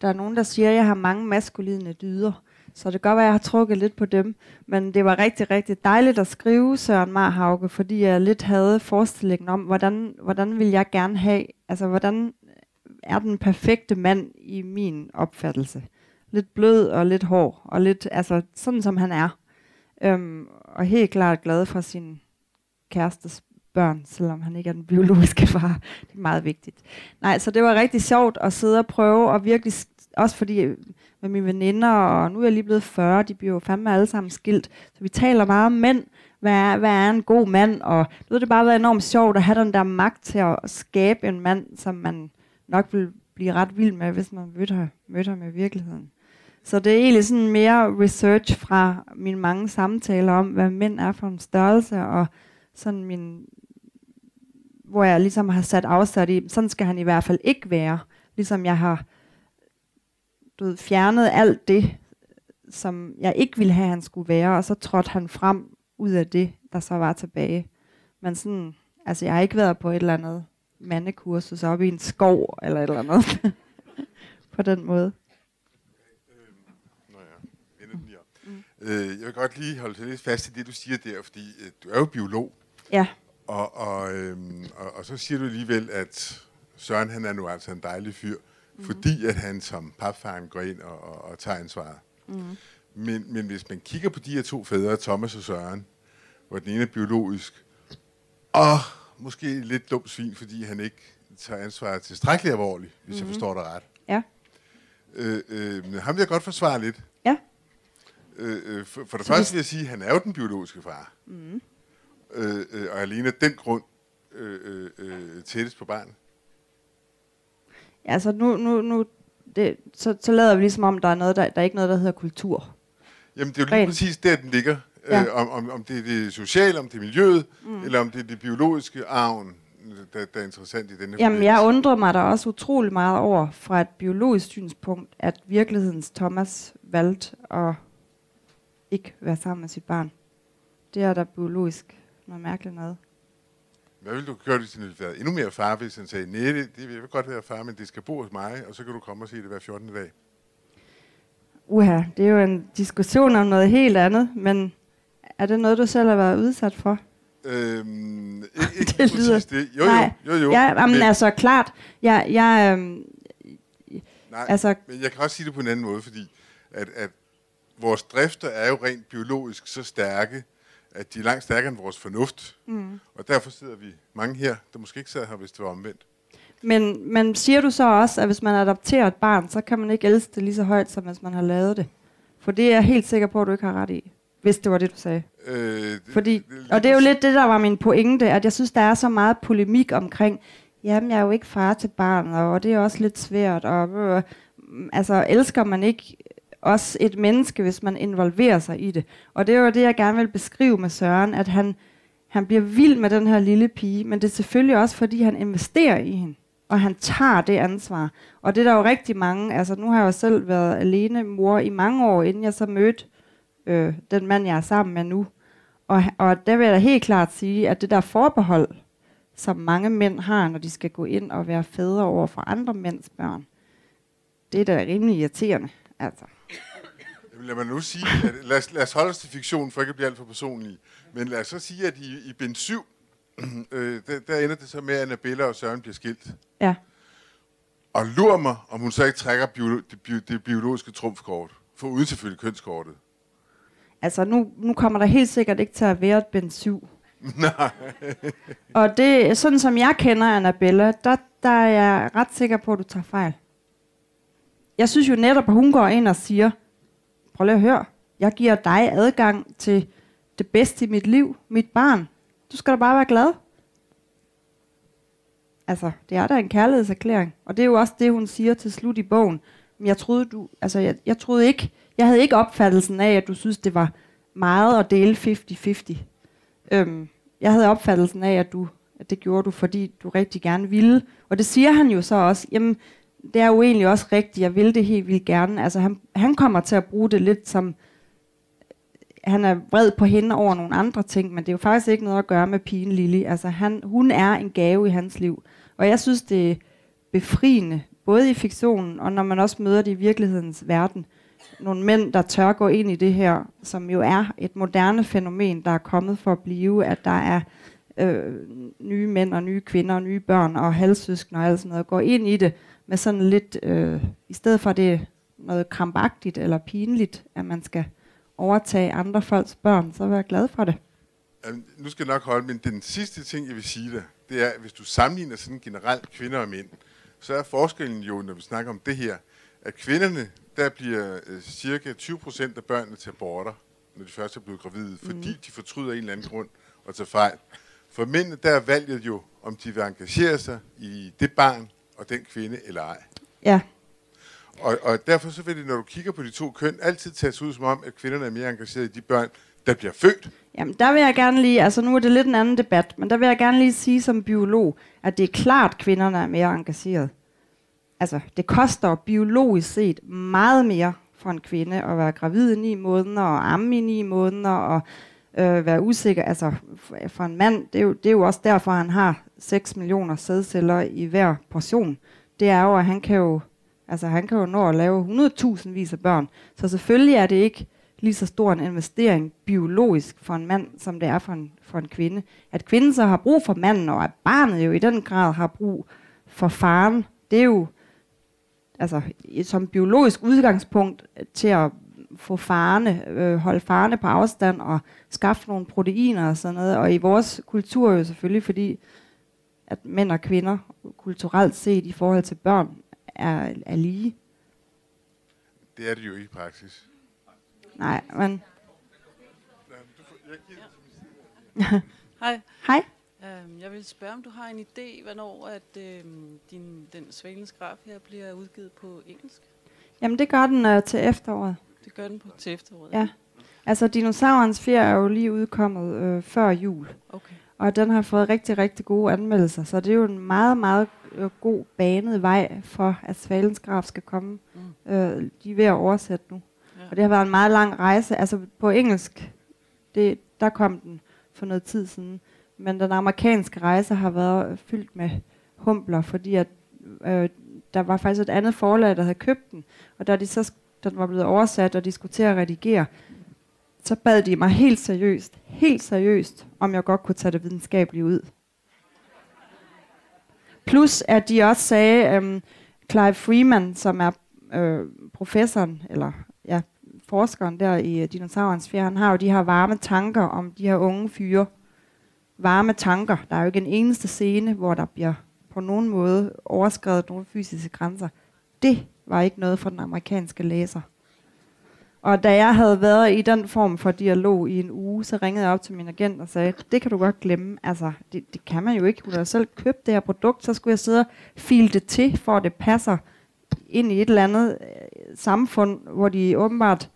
der er nogen, der siger, at jeg har mange maskuline dyder. Så det kan godt være, at jeg har trukket lidt på dem. Men det var rigtig, rigtig dejligt at skrive Søren Marhauke, fordi jeg lidt havde forestillingen om, hvordan, hvordan vil jeg gerne have, altså hvordan er den perfekte mand i min opfattelse. Lidt blød og lidt hård, og lidt, altså sådan som han er. Øhm, og helt klart glad for sin kærestes børn, selvom han ikke er den biologiske far. Det er meget vigtigt. Nej, så det var rigtig sjovt at sidde og prøve, og virkelig, også fordi øh, med mine veninder, og nu er jeg lige blevet 40, de bliver jo fandme alle sammen skilt. Så vi taler meget om mænd, hvad er, hvad er en god mand, og nu har det bare været enormt sjovt at have den der magt til at skabe en mand, som man nok vil blive ret vild med, hvis man mødte, mødte ham i virkeligheden. Så det er egentlig sådan mere research fra mine mange samtaler om, hvad mænd er for en størrelse, og sådan min, hvor jeg ligesom har sat afsat i, sådan skal han i hvert fald ikke være. Ligesom jeg har du ved, fjernet alt det, som jeg ikke ville have, han skulle være, og så trådte han frem ud af det, der så var tilbage. Men sådan, altså jeg har ikke været på et eller andet mandekursus oppe i en skov, eller et eller andet, på den måde. Øh, jeg vil godt lige holde lidt fast i det, du siger der, fordi øh, du er jo biolog. Ja. Og, og, øhm, og, og så siger du alligevel, at Søren han er nu altså en dejlig fyr, mm. fordi at han som papfaren går ind og, og, og tager ansvar. Mm. Men, men hvis man kigger på de her to fædre, Thomas og Søren, hvor den ene er biologisk, og måske lidt dumt svin, fordi han ikke tager ansvar tilstrækkeligt alvorligt, hvis mm. jeg forstår dig ret. Ja. Øh, øh, ham vil jeg godt forsvare lidt. Ja. Øh, øh, for, for det Så første vil jeg sige, at han er jo den biologiske far. Mm. Øh, øh, og alene af den grund øh, øh, øh, tættest på barnet. Ja, altså nu, nu, nu det, så, så lader vi ligesom om, der er, noget, der, der er ikke noget, der hedder kultur. Jamen, det er jo lige Ren. præcis der, den ligger. Ja. Øh, om, om, om det er det sociale, om det er miljøet, mm. eller om det er det biologiske arven, der, der er interessant i denne Jamen, jeg undrer mig da også utrolig meget over, fra et biologisk synspunkt, at virkelighedens Thomas valgte at ikke være sammen med sit barn. Det er da biologisk noget mærkeligt noget. Hvad ville du gøre, hvis han ville være endnu mere far, hvis han sagde, nej, det, det vil godt være far, men det skal bo hos mig, og så kan du komme og se det hver 14. dag? Uha, det er jo en diskussion om noget helt andet, men er det noget, du selv har været udsat for? Øhm, ikke, ikke det lyder... det. Jo, Nej. jo, jo, jo. Ja, men, men altså klart, jeg, jeg, øhm, Nej, altså, men jeg kan også sige det på en anden måde, fordi at, at vores drifter er jo rent biologisk så stærke, at de er langt stærkere end vores fornuft. Mm. Og derfor sidder vi mange her, der måske ikke sad her, hvis det var omvendt. Men, men siger du så også, at hvis man adopterer et barn, så kan man ikke elske det lige så højt, som hvis man har lavet det? For det er jeg helt sikker på, at du ikke har ret i. Hvis det var det, du sagde. Øh, det, Fordi, det, det, og det er jo lidt det, der var min pointe, at jeg synes, der er så meget polemik omkring, jamen jeg er jo ikke far til barnet, og det er også lidt svært, og øh, altså elsker man ikke også et menneske, hvis man involverer sig i det. Og det er jo det, jeg gerne vil beskrive med Søren, at han, han bliver vild med den her lille pige, men det er selvfølgelig også, fordi han investerer i hende, og han tager det ansvar. Og det er der jo rigtig mange, altså nu har jeg jo selv været alene mor i mange år, inden jeg så mødte øh, den mand, jeg er sammen med nu. Og, og der vil jeg da helt klart sige, at det der forbehold, som mange mænd har, når de skal gå ind og være fædre over for andre mænds børn, det er da rimelig irriterende. Altså. Lad mig nu sige, at lad, os, lad os holde os til fiktionen, for ikke at blive alt for personlig. Men lad os så sige, at i, i bind 7, øh, der, der ender det så med, at Annabella og Søren bliver skilt. Ja. Og lur mig, om hun så ikke trækker bio, det, bio, det biologiske trumfkort, for uden selvfølgelig kønskortet. Altså, nu, nu kommer der helt sikkert ikke til at være et bind 7. Nej. og det, sådan som jeg kender Annabella, der, der er jeg ret sikker på, at du tager fejl. Jeg synes jo netop, at hun går ind og siger, prøv lige at høre, jeg giver dig adgang til det bedste i mit liv, mit barn. Du skal da bare være glad. Altså, det er da en kærlighedserklæring. Og det er jo også det, hun siger til slut i bogen. Men jeg troede, du, altså, jeg, jeg troede ikke, jeg havde ikke opfattelsen af, at du synes, det var meget at dele 50-50. Øhm, jeg havde opfattelsen af, at, du, at det gjorde du, fordi du rigtig gerne ville. Og det siger han jo så også. Jamen, det er jo egentlig også rigtigt, jeg vil det helt vildt gerne. Altså han, han kommer til at bruge det lidt som, han er vred på hende over nogle andre ting, men det er jo faktisk ikke noget at gøre med pigen Lili. Altså han, hun er en gave i hans liv. Og jeg synes, det er befriende, både i fiktionen, og når man også møder det i virkelighedens verden. Nogle mænd, der tør gå ind i det her, som jo er et moderne fænomen, der er kommet for at blive, at der er øh, nye mænd og nye kvinder og nye børn og halvsøskende og alt sådan noget, går ind i det, med sådan lidt, øh, i stedet for det noget krampagtigt eller pinligt, at man skal overtage andre folks børn, så jeg glad for det. Jamen, nu skal jeg nok holde, men den sidste ting, jeg vil sige dig, det er, at hvis du sammenligner sådan generelt kvinder og mænd, så er forskellen jo, når vi snakker om det her, at kvinderne, der bliver øh, cirka 20% af børnene til aborter, når de først er blevet gravide, fordi mm. de fortryder en eller anden grund og tager fejl. For mændene, der er valget jo, om de vil engagere sig i det barn, og den kvinde eller ej. Ja. Og, og derfor så vil det, når du kigger på de to køn, altid tages ud som om, at kvinderne er mere engagerede i de børn, der bliver født. Jamen, der vil jeg gerne lige, altså nu er det lidt en anden debat, men der vil jeg gerne lige sige som biolog, at det er klart, at kvinderne er mere engageret. Altså, det koster biologisk set meget mere for en kvinde at være gravid i ni måneder, og amme i ni måneder, og øh, være usikker. Altså for en mand, det er, jo, det er jo også derfor, han har 6 millioner sædceller i hver portion. Det er jo, at han kan jo, altså, han kan jo nå at lave 100.000 vis af børn. Så selvfølgelig er det ikke lige så stor en investering biologisk for en mand, som det er for en, for en kvinde. At kvinden så har brug for manden, og at barnet jo i den grad har brug for faren, det er jo altså, som biologisk udgangspunkt til at få farne, øh, holde farne på afstand og skaffe nogle proteiner og sådan noget. Og i vores kultur jo selvfølgelig, fordi at mænd og kvinder kulturelt set i forhold til børn er, er lige. Det er det jo ikke i praksis. Nej, men... Hej. Hej. Øhm, jeg vil spørge, om du har en idé, hvornår at øhm, din, den svalensgraf her bliver udgivet på engelsk? Jamen, det gør den uh, til efteråret. Det gør den på til efteråret? Ja. Altså, dinosaurens fjer er jo lige udkommet øh, før jul. Okay. Og den har fået rigtig, rigtig gode anmeldelser. Så det er jo en meget, meget øh, god banet vej for, at Svalens Graf skal komme. Mm. Øh, de er ved at oversætte nu. Ja. Og det har været en meget lang rejse. Altså på engelsk, det, der kom den for noget tid siden. Men den amerikanske rejse har været fyldt med humbler, fordi at, øh, der var faktisk et andet forlag, der havde købt den. Og da de så den var blevet oversat, og de skulle til at redigere, så bad de mig helt seriøst, helt seriøst, om jeg godt kunne tage det videnskabeligt ud. Plus at de også sagde, øhm, Clive Freeman, som er øh, professoren, eller ja, forskeren der i uh, dinosaurens fjer, han har jo de her varme tanker om de her unge fyre. Varme tanker. Der er jo ikke en eneste scene, hvor der bliver på nogen måde overskrevet nogle fysiske grænser. Det var ikke noget for den amerikanske læser. Og da jeg havde været i den form for dialog i en uge, så ringede jeg op til min agent og sagde, det kan du godt glemme. Altså, det, det kan man jo ikke. Hun har selv købt det her produkt, så skulle jeg sidde og file det til, for at det passer ind i et eller andet øh, samfund, hvor de åbenbart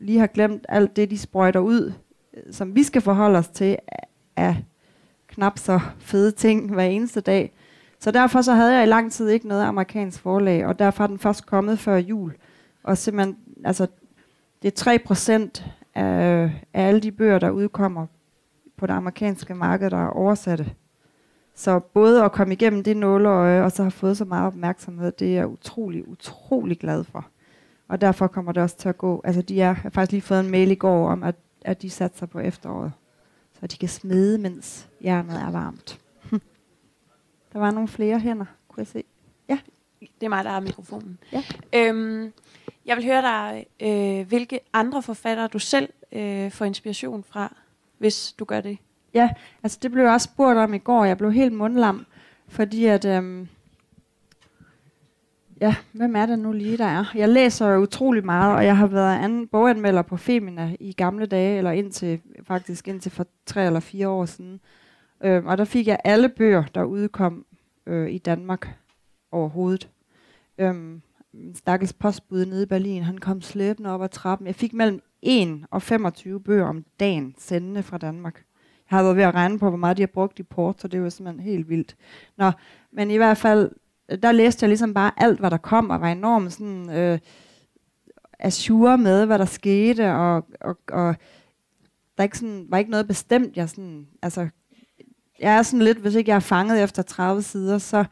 lige har glemt alt det, de sprøjter ud, øh, som vi skal forholde os til, øh, af knap så fede ting hver eneste dag. Så derfor så havde jeg i lang tid ikke noget amerikansk forlag, og derfor er den først kommet før jul. Og simpelthen, altså, det er 3 procent af, af alle de bøger, der udkommer på det amerikanske marked, der er oversatte. Så både at komme igennem det nåleøje, og så har fået så meget opmærksomhed, det er jeg utrolig, utrolig glad for. Og derfor kommer det også til at gå. Altså, de er, jeg har faktisk lige fået en mail i går om, at, at de satser på efteråret. Så de kan smide, mens jernet er varmt. Der var nogle flere hænder, kunne jeg se. Ja. Det er mig, der har mikrofonen. Ja. Øhm, jeg vil høre dig, øh, hvilke andre forfattere du selv øh, får inspiration fra, hvis du gør det. Ja, altså det blev jeg også spurgt om i går. Jeg blev helt mundlam, fordi at... Øh, ja, hvem er det nu lige, der er? Jeg læser utrolig meget, og jeg har været anden boganmelder på Femina i gamle dage, eller indtil, faktisk indtil for tre eller fire år siden. Øh, og der fik jeg alle bøger, der udkom øh, i Danmark overhovedet. Øh, stakkels postbud nede i Berlin, han kom slæbende op ad trappen. Jeg fik mellem 1 og 25 bøger om dagen sendende fra Danmark. Jeg har været ved at regne på, hvor meget de har brugt i port, så det var simpelthen helt vildt. Nå, men i hvert fald, der læste jeg ligesom bare alt, hvad der kom, og var enormt sådan, øh, assure med, hvad der skete, og, og, og der ikke sådan, var ikke noget bestemt, jeg sådan, altså jeg er sådan lidt, hvis ikke jeg er fanget efter 30 sider, så,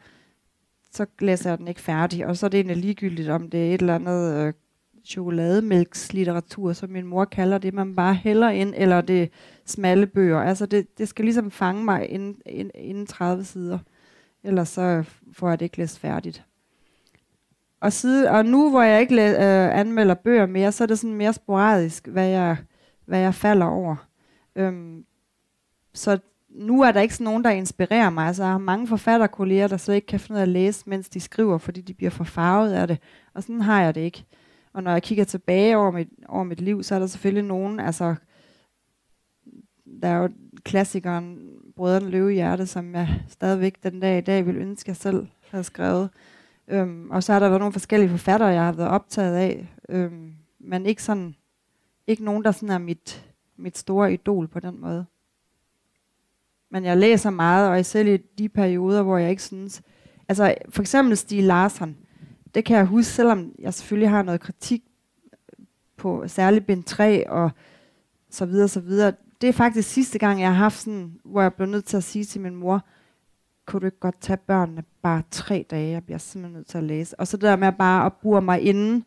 så læser jeg den ikke færdig. Og så er det egentlig ligegyldigt, om det er et eller andet øh, chokolademælkslitteratur, som min mor kalder det, man bare hælder ind, eller det smalle bøger. Altså det, det skal ligesom fange mig inden, inden, inden 30 sider. Ellers så får jeg det ikke læst færdigt. Og, side, og nu, hvor jeg ikke læ- øh, anmelder bøger mere, så er det sådan mere sporadisk, hvad jeg, hvad jeg falder over. Øhm, så nu er der ikke sådan nogen, der inspirerer mig. Altså, jeg har mange forfatterkolleger, der så ikke kan finde ud af at læse, mens de skriver, fordi de bliver for farvet af det. Og sådan har jeg det ikke. Og når jeg kigger tilbage over mit, over mit liv, så er der selvfølgelig nogen, altså, der er jo klassikeren Brødrene Løvehjerte, som jeg stadigvæk den dag i dag vil ønske, jeg selv havde skrevet. Øhm, og så har der været nogle forskellige forfattere, jeg har været optaget af, øhm, men ikke sådan, ikke nogen, der sådan er mit, mit store idol på den måde. Men jeg læser meget, og selv i de perioder, hvor jeg ikke synes... Altså, for eksempel Stig Larsen, Det kan jeg huske, selvom jeg selvfølgelig har noget kritik på særligt bind 3 og så videre, så videre. Det er faktisk sidste gang, jeg har haft sådan, hvor jeg blev nødt til at sige til min mor, kunne du ikke godt tage børnene bare tre dage? Jeg bliver simpelthen nødt til at læse. Og så det der med bare at bure mig inden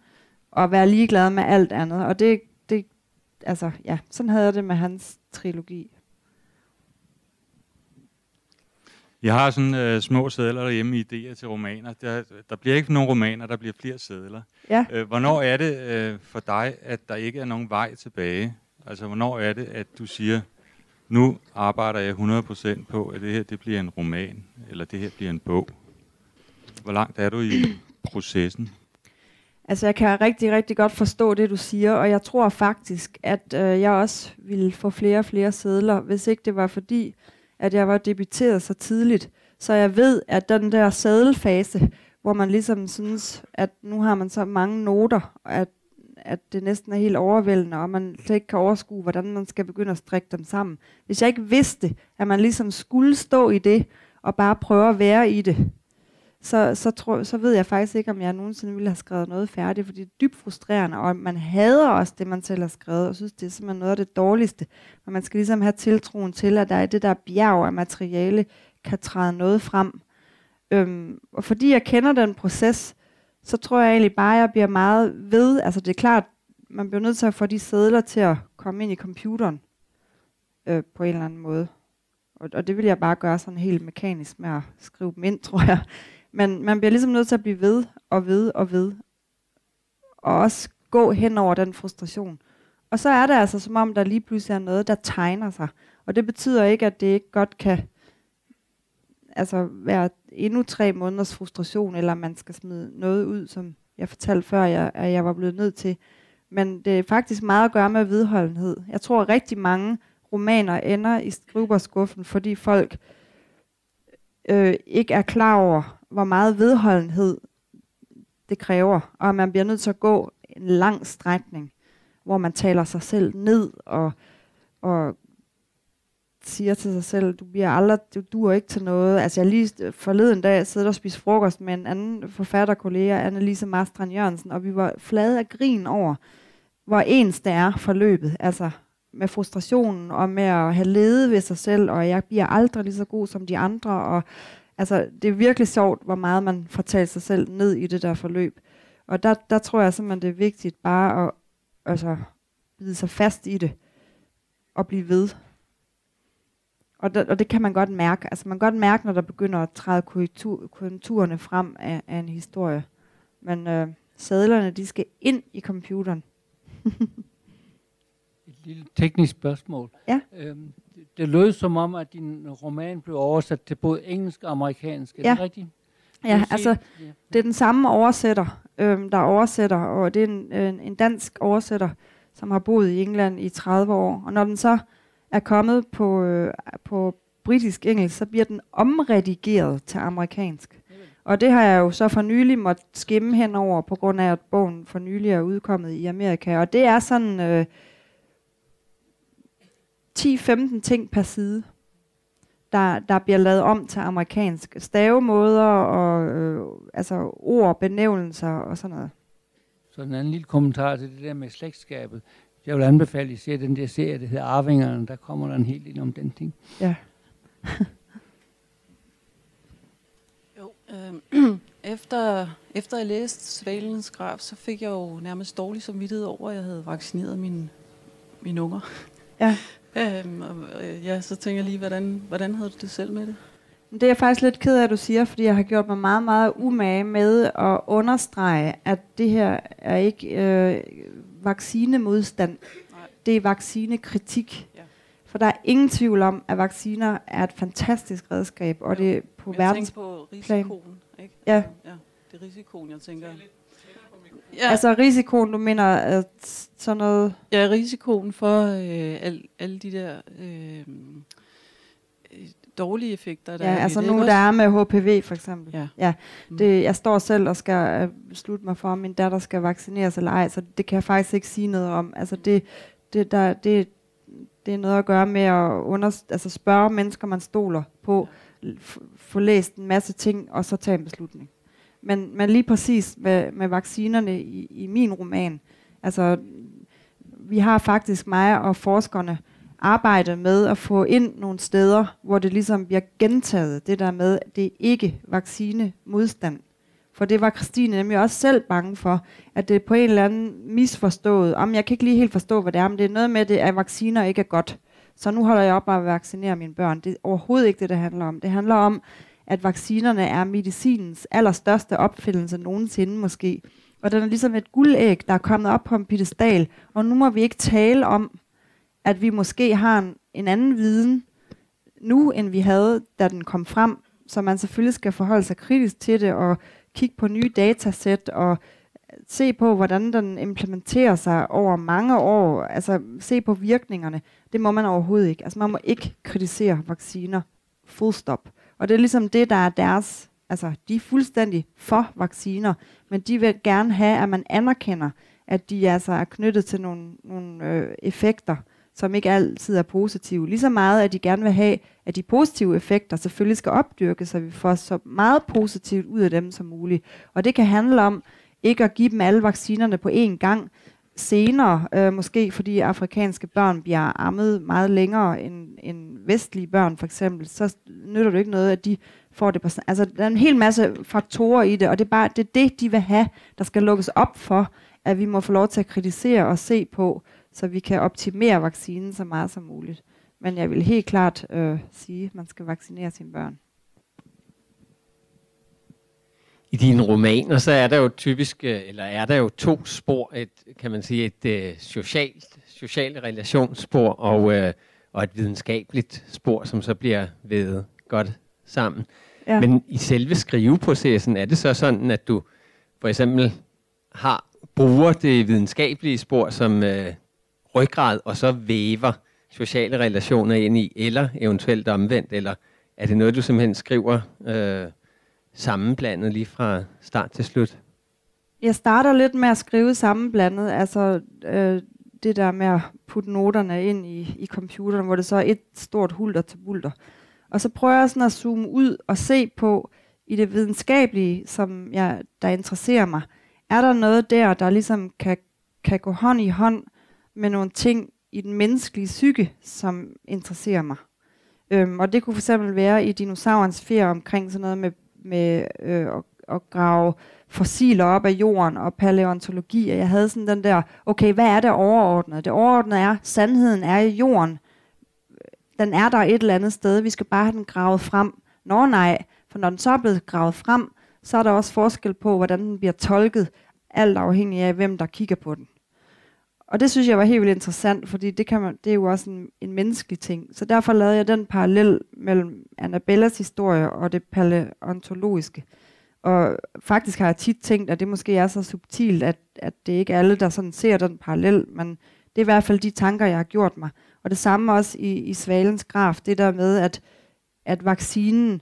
og være ligeglad med alt andet. Og det, det altså, ja, sådan havde jeg det med hans trilogi. Jeg har sådan øh, små sædler derhjemme i idéer til romaner. Der, der bliver ikke nogen romaner, der bliver flere sædler. Ja. Øh, hvornår er det øh, for dig, at der ikke er nogen vej tilbage? Altså, hvornår er det, at du siger, nu arbejder jeg 100% på, at det her det bliver en roman, eller det her bliver en bog? Hvor langt er du i processen? Altså, jeg kan rigtig, rigtig godt forstå det, du siger, og jeg tror faktisk, at øh, jeg også ville få flere og flere sædler, hvis ikke det var fordi, at jeg var debuteret så tidligt. Så jeg ved, at den der sædelfase, hvor man ligesom synes, at nu har man så mange noter, at, at det næsten er helt overvældende, og man slet ikke kan overskue, hvordan man skal begynde at strikke dem sammen. Hvis jeg ikke vidste, at man ligesom skulle stå i det, og bare prøve at være i det, så, så, tror, så ved jeg faktisk ikke, om jeg nogensinde ville have skrevet noget færdigt, for det er dybt frustrerende, og man hader også det, man selv har skrevet, og synes, det er simpelthen noget af det dårligste. Men man skal ligesom have tiltroen til, at der er det der bjerg af materiale, kan træde noget frem. Øhm, og fordi jeg kender den proces, så tror jeg egentlig bare, at jeg bliver meget ved. Altså det er klart, man bliver nødt til at få de sædler til at komme ind i computeren øh, på en eller anden måde. Og, og det vil jeg bare gøre sådan helt mekanisk med at skrive dem ind, tror jeg. Men man bliver ligesom nødt til at blive ved og ved og ved. Og også gå hen over den frustration. Og så er det altså som om, der lige pludselig er noget, der tegner sig. Og det betyder ikke, at det ikke godt kan altså være endnu tre måneders frustration, eller man skal smide noget ud, som jeg fortalte før, jeg, at jeg var blevet nødt til. Men det er faktisk meget at gøre med vedholdenhed. Jeg tror, at rigtig mange romaner ender i skriverskuffen, fordi folk øh, ikke er klar over, hvor meget vedholdenhed det kræver, og man bliver nødt til at gå en lang strækning, hvor man taler sig selv ned og, og siger til sig selv, du bliver aldrig, du duer ikke til noget. Altså jeg lige forleden dag sidder og spiste frokost med en anden forfatterkollega, Annelise Marstrand Jørgensen, og vi var flade af grin over, hvor ens det er forløbet. Altså med frustrationen og med at have ledet ved sig selv, og jeg bliver aldrig lige så god som de andre, og altså, det er virkelig sjovt, hvor meget man får talt sig selv ned i det der forløb. Og der, der tror jeg simpelthen, det er vigtigt bare at altså, bide sig fast i det, og blive ved. Og, der, og det kan man godt mærke. Altså man kan godt mærke, når der begynder at træde konturerne frem af, af en historie. Men øh, sadlerne, de skal ind i computeren. Et lille teknisk spørgsmål. Ja. Øhm, det lød som om, at din roman blev oversat til både engelsk og amerikansk. Er ja. det rigtigt? Ja, altså det er den samme oversætter, øhm, der oversætter, og det er en, en, en dansk oversætter, som har boet i England i 30 år. Og når den så er kommet på, øh, på britisk-engelsk, så bliver den omredigeret til amerikansk. Og det har jeg jo så for nylig måtte skimme henover, på grund af, at bogen for nylig er udkommet i Amerika. Og det er sådan... Øh, 10-15 ting per side, der, der bliver lavet om til amerikansk. Stavemåder og øh, altså ord, benævnelser og sådan noget. Så en anden lille kommentar til det der med slægtskabet. Jeg vil anbefale, at I ser den der serie, der hedder Arvingerne. Der kommer der en hel del om den ting. Ja. jo, øh, efter, efter jeg læste Svalens graf, så fik jeg jo nærmest dårlig samvittighed over, at jeg havde vaccineret mine, mine unger. Ja. Øhm, og, øh, ja, så tænker jeg lige, hvordan, hvordan havde du det selv med det? Det er jeg faktisk lidt ked af, at du siger, fordi jeg har gjort mig meget, meget umage med at understrege, at det her er ikke øh, vaccinemodstand. Nej. Det er vaccinekritik. Ja. For der er ingen tvivl om, at vacciner er et fantastisk redskab, og det er på verdens på risikoen, ikke? Ja. ja. Det er risikoen, jeg tænker. Ja. Altså risikoen, du mener, at sådan noget... Ja, risikoen for øh, al, alle de der øh, dårlige effekter, der ja, er altså nu der er med HPV for eksempel. Ja. ja det, jeg står selv og skal øh, beslutte mig for, om min datter skal vaccineres eller ej, så det kan jeg faktisk ikke sige noget om. Altså det, det, der, det, det er noget at gøre med at under, altså spørge mennesker, man stoler på, få læst en masse ting, og så tage en beslutning. Men, men lige præcis med, med vaccinerne i, i min roman, altså vi har faktisk mig og forskerne arbejdet med at få ind nogle steder, hvor det ligesom bliver gentaget, det der med, at det er ikke vaccinemodstand. For det var Christine nemlig også selv bange for, at det er på en eller anden misforstået. Om jeg kan ikke lige helt forstå, hvad det er, men det er noget med, det, at vacciner ikke er godt. Så nu holder jeg op med at vaccinere mine børn. Det er overhovedet ikke det, det handler om. Det handler om, at vaccinerne er medicinens allerstørste opfindelse nogensinde måske. Og den er ligesom et guldæg, der er kommet op på en pedestal. Og nu må vi ikke tale om, at vi måske har en, en anden viden nu, end vi havde, da den kom frem. Så man selvfølgelig skal forholde sig kritisk til det og kigge på nye datasæt og øh, se på, hvordan den implementerer sig over mange år, altså se på virkningerne. Det må man overhovedet ikke. Altså man må ikke kritisere vacciner. Full stop. Og det er ligesom det, der er deres, altså de er fuldstændig for vacciner, men de vil gerne have, at man anerkender, at de altså er knyttet til nogle, nogle øh, effekter, som ikke altid er positive. Lige så meget, at de gerne vil have, at de positive effekter selvfølgelig skal opdyrkes, så vi får så meget positivt ud af dem som muligt. Og det kan handle om ikke at give dem alle vaccinerne på én gang, senere, øh, måske fordi afrikanske børn bliver ammet meget længere end, end vestlige børn for eksempel, så nytter det ikke noget, at de får det på Altså, der er en hel masse faktorer i det, og det er bare det, er det de vil have, der skal lukkes op for, at vi må få lov til at kritisere og se på, så vi kan optimere vaccinen så meget som muligt. Men jeg vil helt klart øh, sige, at man skal vaccinere sine børn. I dine romaner, så er der jo typisk, øh, eller er der jo to spor, et, kan man sige, et uh, socialt, socialt relationsspor og, uh, og et videnskabeligt spor, som så bliver ved godt sammen. Ja. Men i selve skriveprocessen, er det så sådan, at du for eksempel har bruger det videnskabelige spor som uh, ryggrad, og så væver sociale relationer ind i, eller eventuelt omvendt, eller er det noget, du simpelthen skriver øh, sammenblandet lige fra start til slut? Jeg starter lidt med at skrive sammenblandet, altså øh, det der med at putte noterne ind i, i computeren, hvor det så er et stort hulter til bulter. Og så prøver jeg sådan at zoome ud og se på, i det videnskabelige, som jeg, der interesserer mig, er der noget der, der ligesom kan, kan gå hånd i hånd med nogle ting i den menneskelige psyke, som interesserer mig. Øhm, og det kunne fx være i dinosaurens ferie omkring sådan noget med, med øh, at, at grave fossiler op af jorden og paleontologi, og jeg havde sådan den der, okay, hvad er det overordnede? Det overordnede er, sandheden er i jorden. Den er der et eller andet sted, vi skal bare have den gravet frem. Nå nej, for når den så er blevet gravet frem, så er der også forskel på, hvordan den bliver tolket, alt afhængig af, hvem der kigger på den. Og det synes jeg var helt vildt interessant, fordi det, kan man, det er jo også en, en menneskelig ting. Så derfor lavede jeg den parallel mellem Annabellas historie og det paleontologiske. Og faktisk har jeg tit tænkt, at det måske er så subtilt, at, at det ikke er alle, der sådan ser den parallel, men det er i hvert fald de tanker, jeg har gjort mig. Og det samme også i, i Svalens graf, det der med, at, at vaccinen,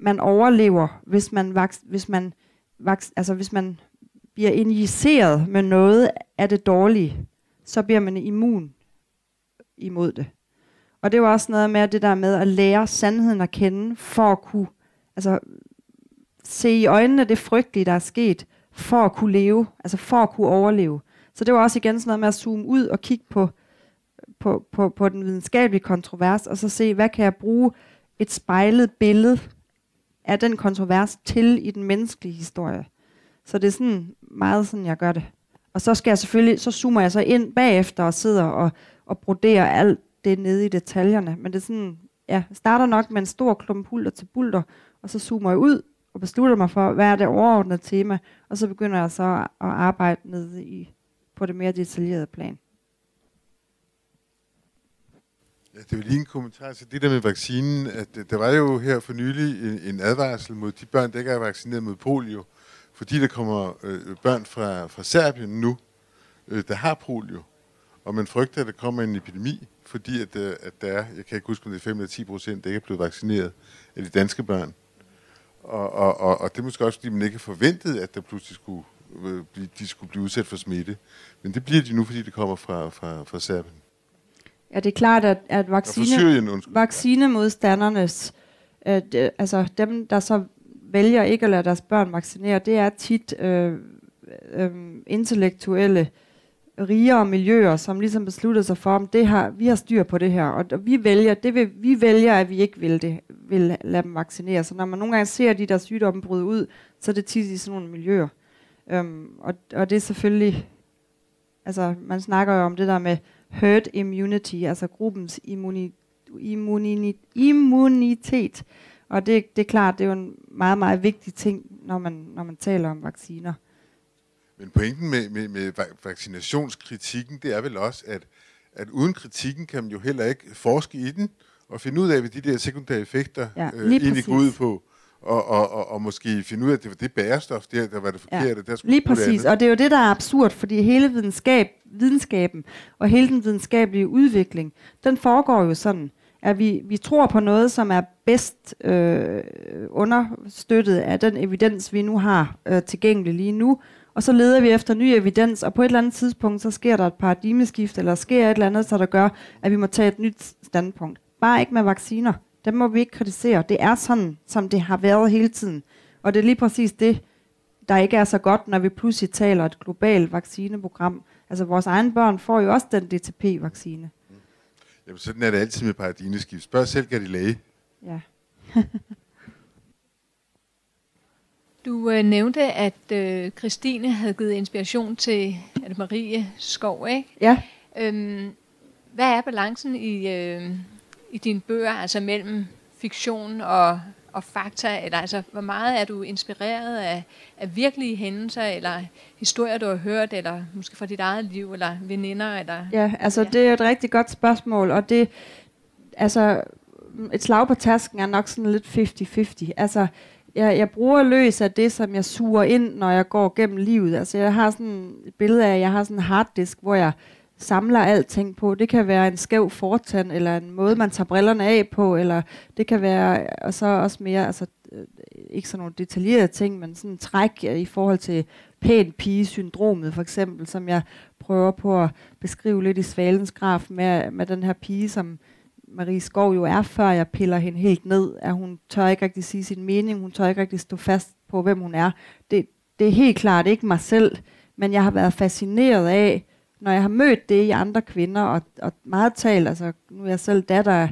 man overlever, hvis man, vaks, hvis man, vaks, altså hvis man bliver injiceret med noget af det dårlige, så bliver man immun imod det. Og det var også noget med det der med at lære sandheden at kende, for at kunne altså, se i øjnene det frygtelige, der er sket, for at kunne leve, altså for at kunne overleve. Så det var også igen sådan noget med at zoome ud og kigge på, på, på, på den videnskabelige kontrovers, og så se, hvad kan jeg bruge et spejlet billede af den kontrovers til i den menneskelige historie. Så det er sådan meget sådan, jeg gør det. Og så skal jeg selvfølgelig, så zoomer jeg så ind bagefter og sidder og, og broderer alt det nede i detaljerne. Men det er sådan, ja, starter nok med en stor klump hulter til bulter, og så zoomer jeg ud og beslutter mig for, hvad er det overordnede tema, og så begynder jeg så at arbejde nede i, på det mere detaljerede plan. Ja, det er lige en kommentar til det der med vaccinen, at der var jo her for nylig en, en advarsel mod de børn, der ikke er vaccineret mod polio, fordi der kommer øh, børn fra, fra Serbien nu, øh, der har polio, og man frygter, at der kommer en epidemi, fordi at, øh, at der er, jeg kan ikke huske, om det er 5 eller 10 procent, der ikke er blevet vaccineret af de danske børn. Og, og, og, og det er måske også, fordi man ikke har forventet, at der pludselig skulle, øh, blive, de skulle blive udsat for smitte. Men det bliver de nu, fordi det kommer fra, fra, fra Serbien. Ja, det er klart, at, at vaccine, Syrien, vaccinemodstandernes, at, øh, altså dem, der så vælger ikke at lade deres børn vaccinere, det er tit øh, øh, intellektuelle rigere miljøer, som ligesom beslutter sig for, om det her, vi har styr på det her, og vi vælger, det vil, vi vælger, at vi ikke vil det, vil lade dem vaccinere. Så når man nogle gange ser de der sygdomme bryde ud, så er det tit i sådan nogle miljøer. Øhm, og, og det er selvfølgelig, altså man snakker jo om det der med herd immunity, altså gruppens immuni, immuni, immunitet. Og det, det er klart, det er jo en meget, meget vigtig ting, når man, når man taler om vacciner. Men pointen med, med, med vaccinationskritikken, det er vel også, at, at uden kritikken kan man jo heller ikke forske i den, og finde ud af, hvad de der sekundære effekter Ja, øh, egentlig går ud på. Og, og, og, og måske finde ud af, at det var det bærestof, der, der var det forkerte. Der skulle Lige præcis, og det er jo det, der er absurd, fordi hele videnskab, videnskaben og hele den videnskabelige udvikling, den foregår jo sådan, at vi, vi tror på noget, som er bedst øh, understøttet af den evidens, vi nu har øh, tilgængelig lige nu, og så leder vi efter ny evidens, og på et eller andet tidspunkt, så sker der et paradigmeskift, eller sker et eller andet, så der gør, at vi må tage et nyt standpunkt. Bare ikke med vacciner. Dem må vi ikke kritisere. Det er sådan, som det har været hele tiden. Og det er lige præcis det, der ikke er så godt, når vi pludselig taler et globalt vaccineprogram. Altså vores egne børn får jo også den DTP-vaccine. Jamen, sådan er det altid med paradigmeskift. Spørg selv Galilei. Ja. Du øh, nævnte, at øh, Christine havde givet inspiration til er det Marie Skov, ikke? Ja. Øhm, hvad er balancen i, øh, i dine bøger, altså mellem fiktion og, og fakta? Eller altså, hvor meget er du inspireret af, af virkelige hændelser, eller historier, du har hørt, eller måske fra dit eget liv, eller veninder? Eller, Ja, altså ja. det er et rigtig godt spørgsmål, og det, altså et slag på tasken er nok sådan lidt 50-50. Altså, jeg, jeg bruger løs af det, som jeg suger ind, når jeg går gennem livet. Altså, jeg har sådan et billede af, at jeg har sådan en harddisk, hvor jeg samler alting på. Det kan være en skæv fortand, eller en måde, man tager brillerne af på, eller det kan være, og så også mere, altså øh, ikke sådan nogle detaljerede ting, men sådan en træk i forhold til pæn pige-syndromet, for eksempel, som jeg prøver på at beskrive lidt i Svalens graf med, med den her pige, som Marie Skov jo er, før jeg piller hende helt ned, at hun tør ikke rigtig sige sin mening, hun tør ikke rigtig stå fast på, hvem hun er. Det, det er helt klart ikke mig selv, men jeg har været fascineret af, når jeg har mødt det i andre kvinder, og, og meget talt, altså nu er jeg selv datter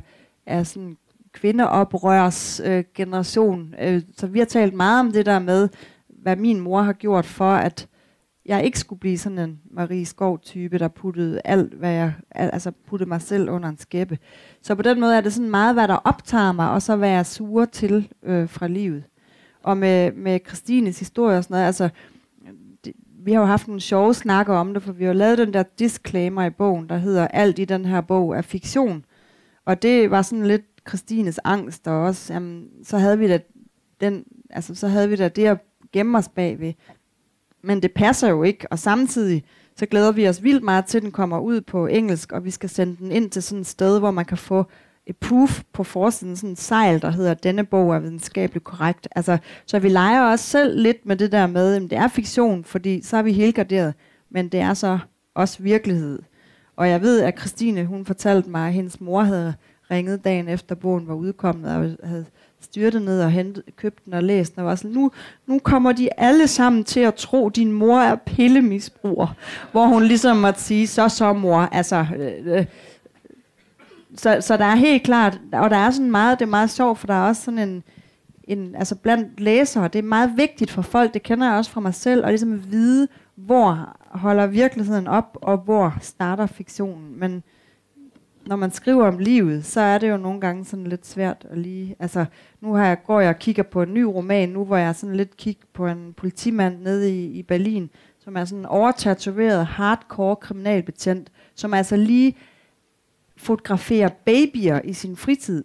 af sådan kvindeoprørs øh, generation, øh, så vi har talt meget om det der med, hvad min mor har gjort for, at jeg ikke skulle blive sådan en Marie Skov-type, der puttede alt, hvad jeg, altså puttede mig selv under en skæppe. Så på den måde er det sådan meget, hvad der optager mig, og så hvad jeg suger til øh, fra livet. Og med, med Christines historie og sådan noget, altså, vi har jo haft nogle sjove snakker om det, for vi har jo lavet den der disclaimer i bogen, der hedder, alt i den her bog er fiktion. Og det var sådan lidt Christines angst, og også, jamen, så havde vi da den, altså, så havde vi da det at gemme os bagved. Men det passer jo ikke, og samtidig så glæder vi os vildt meget til, at den kommer ud på engelsk, og vi skal sende den ind til sådan et sted, hvor man kan få proof på forsiden, sådan en sejl, der hedder, denne bog er videnskabeligt korrekt. Altså, så vi leger også selv lidt med det der med, at det er fiktion, fordi så er vi helgarderet, men det er så også virkelighed. Og jeg ved, at Christine, hun fortalte mig, at hendes mor havde ringet dagen efter bogen var udkommet, og havde styrtet ned og hentet, købt den og læst den, og var sådan, nu, nu kommer de alle sammen til at tro, at din mor er pillemisbruger. Hvor hun ligesom måtte sige, så så mor, altså... Øh, øh, så, så der er helt klart, og der er sådan meget, det er meget sjovt, for der er også sådan en, en, altså blandt læsere, det er meget vigtigt for folk, det kender jeg også fra mig selv, og ligesom vide, hvor holder virkeligheden op, og hvor starter fiktionen. Men når man skriver om livet, så er det jo nogle gange sådan lidt svært at lige, altså nu har jeg, går jeg og kigger på en ny roman, nu hvor jeg sådan lidt kigger på en politimand nede i, i Berlin, som er sådan en overtatoveret, hardcore kriminalbetjent, som altså lige fotograferer babyer i sin fritid.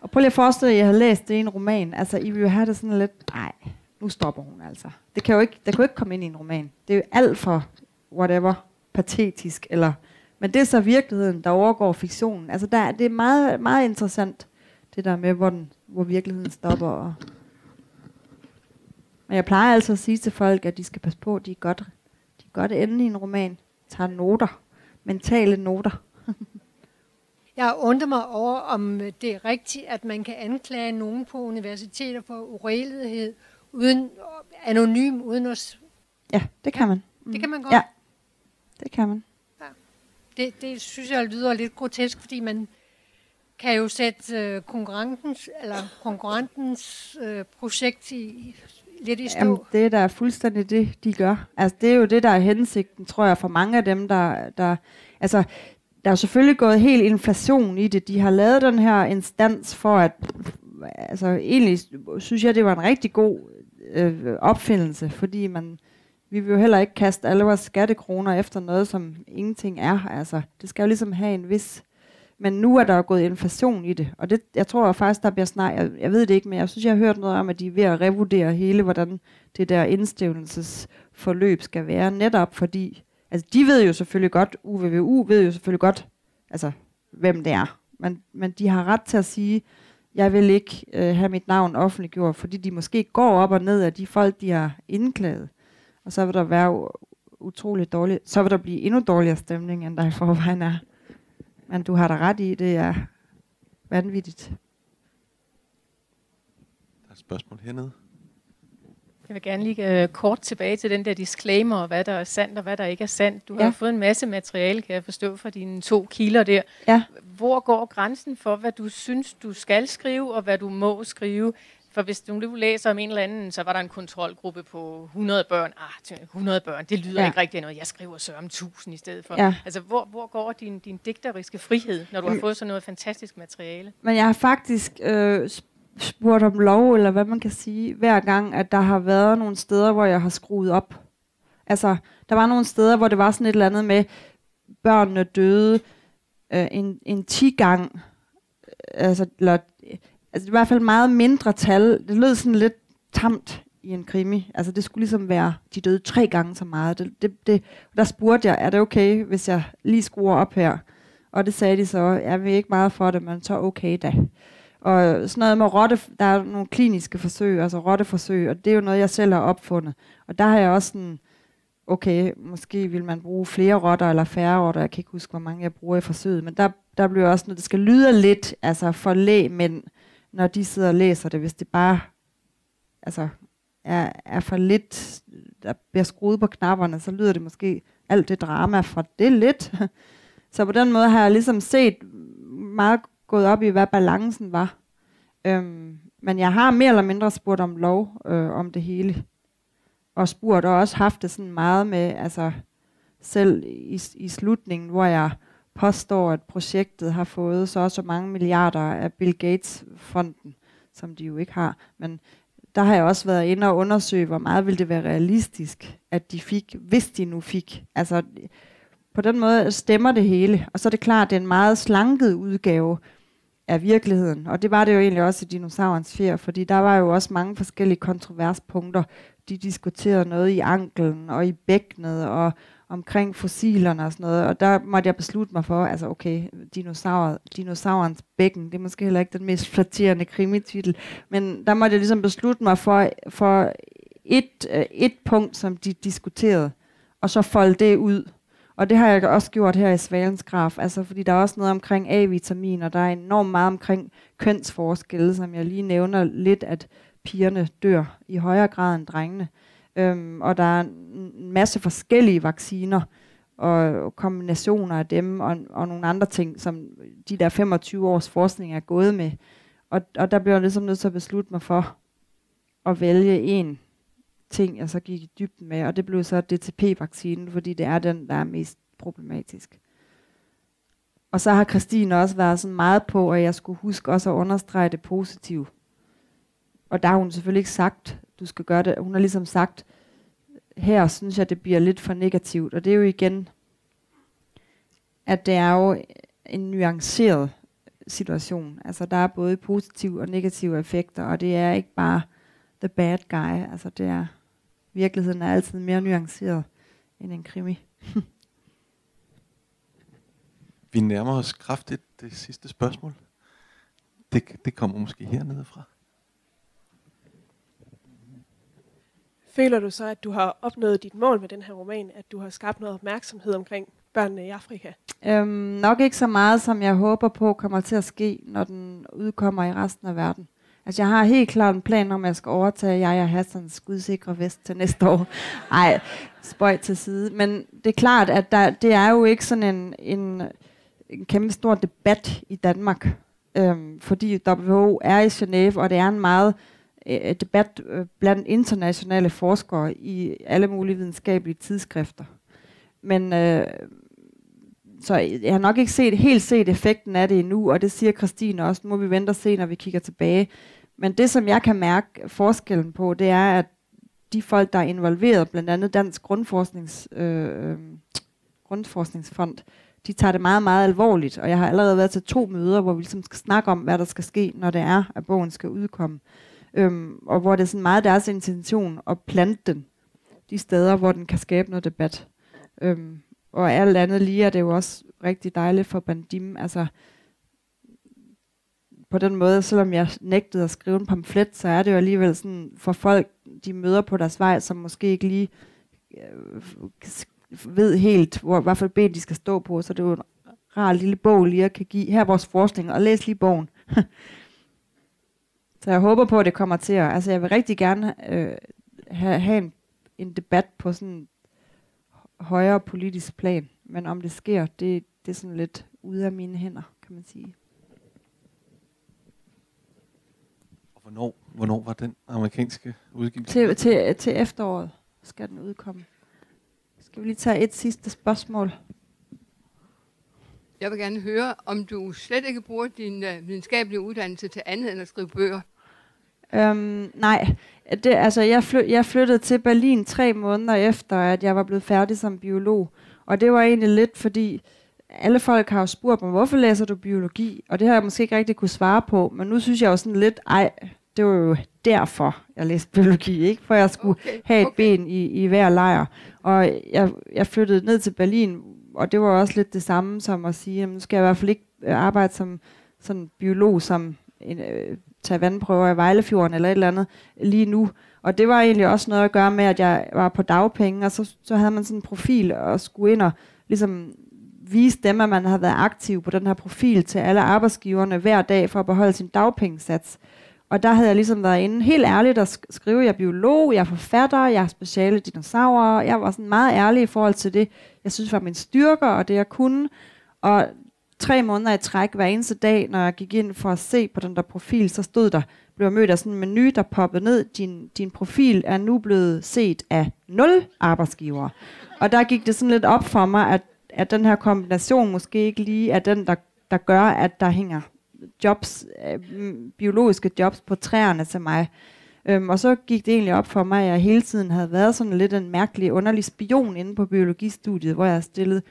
Og prøv lige at forestille jer, at jeg har læst det i en roman. Altså, I vil jo have det sådan lidt, nej, nu stopper hun altså. Det kan jo ikke, det kan jo ikke komme ind i en roman. Det er jo alt for, whatever, patetisk, eller... Men det er så virkeligheden, der overgår fiktionen. Altså, der, det er meget, meget interessant, det der med, hvor, den, hvor virkeligheden stopper. Og men jeg plejer altså at sige til folk, at de skal passe på, at de er godt, de er godt inde i en roman. Tager noter. Mentale noter. Jeg undrer mig over, om det er rigtigt, at man kan anklage nogen på universiteter for det kan man. Ja. Det, det synes jeg lyder lidt grotesk, fordi man kan jo sætte øh, konkurrentens, eller konkurrentens øh, projekt i, lidt i stå. Jamen, det er da fuldstændig det, de gør. Altså, det er jo det, der er hensigten, tror jeg, for mange af dem, der... der altså, der er selvfølgelig gået helt inflation i det. De har lavet den her instans for at... Altså, egentlig synes jeg, det var en rigtig god øh, opfindelse, fordi man... Vi vil jo heller ikke kaste alle vores skattekroner efter noget, som ingenting er. Altså, det skal jo ligesom have en vis men nu er der gået inflation i det, og det, jeg tror faktisk, der bliver snart, jeg, jeg ved det ikke, men jeg synes, jeg har hørt noget om, at de er ved at revurdere hele, hvordan det der indstævnelsesforløb skal være, netop fordi, altså de ved jo selvfølgelig godt, UVVU ved jo selvfølgelig godt, altså hvem det er, men, men de har ret til at sige, jeg vil ikke øh, have mit navn offentliggjort, fordi de måske går op og ned af de folk, de har indklaget. Og så vil der være utroligt dårligt, så vil der blive endnu dårligere stemning, end der i forvejen er. Men du har da ret i, det er vanvittigt. Der er et spørgsmål hernede. Jeg vil gerne lige uh, kort tilbage til den der disclaimer, hvad der er sandt og hvad der ikke er sandt. Du ja. har fået en masse materiale, kan jeg forstå, fra dine to kilder der. Ja. Hvor går grænsen for, hvad du synes, du skal skrive, og hvad du må skrive? For hvis du nu læser om en eller anden, så var der en kontrolgruppe på 100 børn. Ah, 100 børn, det lyder ja. ikke rigtig noget. Jeg skriver så om 1000 i stedet for. Ja. Altså, hvor, hvor går din, din digteriske frihed, når du har mm. fået sådan noget fantastisk materiale? Men jeg har faktisk øh, spurgt om lov, eller hvad man kan sige, hver gang, at der har været nogle steder, hvor jeg har skruet op. Altså, der var nogle steder, hvor det var sådan et eller andet med, børnene døde øh, en, en 10 gang, øh, altså, eller altså i hvert fald meget mindre tal. Det lød sådan lidt tamt i en krimi. Altså det skulle ligesom være, de døde tre gange så meget. Det, det, det, der spurgte jeg, er det okay, hvis jeg lige skruer op her? Og det sagde de så, jeg vil ikke meget for det, men så okay da. Og sådan noget med rotte, der er nogle kliniske forsøg, altså rotteforsøg, og det er jo noget, jeg selv har opfundet. Og der har jeg også sådan, okay, måske vil man bruge flere rotter eller færre rotter, jeg kan ikke huske, hvor mange jeg bruger i forsøget, men der, der bliver også noget, det skal lyde lidt, altså for lægmænd, når de sidder og læser det, hvis det bare altså, er, er for lidt, der bliver skruet på knapperne, så lyder det måske alt det drama fra det lidt. Så på den måde har jeg ligesom set meget gået op i, hvad balancen var. Øhm, men jeg har mere eller mindre spurgt om lov øh, om det hele. Og spurgt og også haft det sådan meget med, altså selv i, i slutningen, hvor jeg påstår, at projektet har fået så også mange milliarder af Bill Gates-fonden, som de jo ikke har. Men der har jeg også været inde og undersøge, hvor meget ville det være realistisk, at de fik, hvis de nu fik. Altså, på den måde stemmer det hele. Og så er det klart, at det er en meget slanket udgave er virkeligheden. Og det var det jo egentlig også i dinosaurens fjer, fordi der var jo også mange forskellige kontroverspunkter. De diskuterede noget i anklen og i bækkenet og omkring fossilerne og sådan noget, og der måtte jeg beslutte mig for, altså okay, dinosaur, dinosaurens bækken, det er måske heller ikke den mest flatterende krimititel, men der måtte jeg ligesom beslutte mig for, for et, øh, et punkt, som de diskuterede, og så folde det ud. Og det har jeg også gjort her i Svalens graf, altså fordi der er også noget omkring A-vitamin, og der er enormt meget omkring kønsforskelle, som jeg lige nævner lidt, at pigerne dør i højere grad end drengene. Øhm, og der er en masse forskellige vacciner og kombinationer af dem og, og nogle andre ting, som de der 25 års forskning er gået med. Og, og der bliver jeg ligesom nødt til at beslutte mig for at vælge en ting, jeg så gik i dybden med, og det blev så DTP-vaccinen, fordi det er den, der er mest problematisk. Og så har Christine også været sådan meget på, at jeg skulle huske også at understrege det positive. Og der har hun selvfølgelig ikke sagt, du skal gøre det. Hun har ligesom sagt, her synes jeg, det bliver lidt for negativt. Og det er jo igen, at det er jo en nuanceret situation. Altså der er både positive og negative effekter, og det er ikke bare the bad guy. Altså det er, virkeligheden er altid mere nuanceret end en krimi. Vi nærmer os kraftigt det sidste spørgsmål. Det, det kommer måske hernede fra. Føler du så, at du har opnået dit mål med den her roman, at du har skabt noget opmærksomhed omkring børnene i Afrika? Øhm, nok ikke så meget, som jeg håber på kommer til at ske, når den udkommer i resten af verden. Altså, jeg har helt klart en plan om, at jeg skal overtage jeg og Hassans skudsikre vest til næste år. Nej, spøj til side. Men det er klart, at der, det er jo ikke sådan en, en, en kæmpe stor debat i Danmark, øhm, fordi WHO er i Genève, og det er en meget øh, debat øh, blandt internationale forskere i alle mulige videnskabelige tidsskrifter. Men øh, så jeg har nok ikke set, helt set effekten af det endnu, og det siger Christine også. Nu må vi vente og se, når vi kigger tilbage. Men det, som jeg kan mærke forskellen på, det er, at de folk, der er involveret, blandt andet Dansk Grundforsknings, øh, øh, Grundforskningsfond, de tager det meget, meget alvorligt. Og jeg har allerede været til to møder, hvor vi ligesom skal snakke om, hvad der skal ske, når det er, at bogen skal udkomme. Øhm, og hvor det er sådan meget deres intention at plante den de steder, hvor den kan skabe noget debat. Øhm, og alt andet lige er det jo også rigtig dejligt for Bandim. Altså, på den måde, selvom jeg nægtede at skrive en pamflet, så er det jo alligevel sådan for folk, de møder på deres vej, som måske ikke lige øh, ved helt, hvor, hvad for ben de skal stå på, så det er jo en rar lille bog lige at kan give. Her er vores forskning, og læs lige bogen. så jeg håber på, at det kommer til at... Altså, jeg vil rigtig gerne øh, have, have en, en debat på sådan højere politisk plan. Men om det sker, det, det er sådan lidt ude af mine hænder, kan man sige. Og hvornår, hvornår var den amerikanske udgivelse? Til, til, til efteråret skal den udkomme. Skal vi lige tage et sidste spørgsmål? Jeg vil gerne høre, om du slet ikke bruger din uh, videnskabelige uddannelse til andet end at skrive bøger. Øhm, nej, det, altså jeg, fly, jeg flyttede til Berlin tre måneder efter, at jeg var blevet færdig som biolog. Og det var egentlig lidt fordi, alle folk har jo spurgt mig, hvorfor læser du biologi? Og det har jeg måske ikke rigtig kunne svare på, men nu synes jeg jo sådan lidt, ej, det var jo derfor, jeg læste biologi, ikke? For jeg skulle okay, have et okay. ben i, i hver lejr. Og jeg, jeg flyttede ned til Berlin, og det var også lidt det samme som at sige, at nu skal jeg i hvert fald ikke øh, arbejde som sådan biolog, som en, øh, tage vandprøver i Vejlefjorden eller et eller andet lige nu. Og det var egentlig også noget at gøre med, at jeg var på dagpenge, og så, så havde man sådan en profil og skulle ind og ligesom vise dem, at man har været aktiv på den her profil til alle arbejdsgiverne hver dag for at beholde sin dagpengesats. Og der havde jeg ligesom været inde helt ærligt og skrive, jeg er biolog, jeg er forfatter, jeg er speciale dinosaurer. Jeg var sådan meget ærlig i forhold til det, jeg synes var min styrker og det jeg kunne. Og tre måneder i træk hver eneste dag, når jeg gik ind for at se på den der profil, så stod der, blev jeg mødt af sådan en menu, der poppede ned, din, din profil er nu blevet set af nul arbejdsgivere. Og der gik det sådan lidt op for mig, at, at den her kombination måske ikke lige er den, der, der gør, at der hænger jobs, øh, biologiske jobs på træerne til mig. Øhm, og så gik det egentlig op for mig, at jeg hele tiden havde været sådan lidt en mærkelig, underlig spion inde på biologistudiet, hvor jeg stillede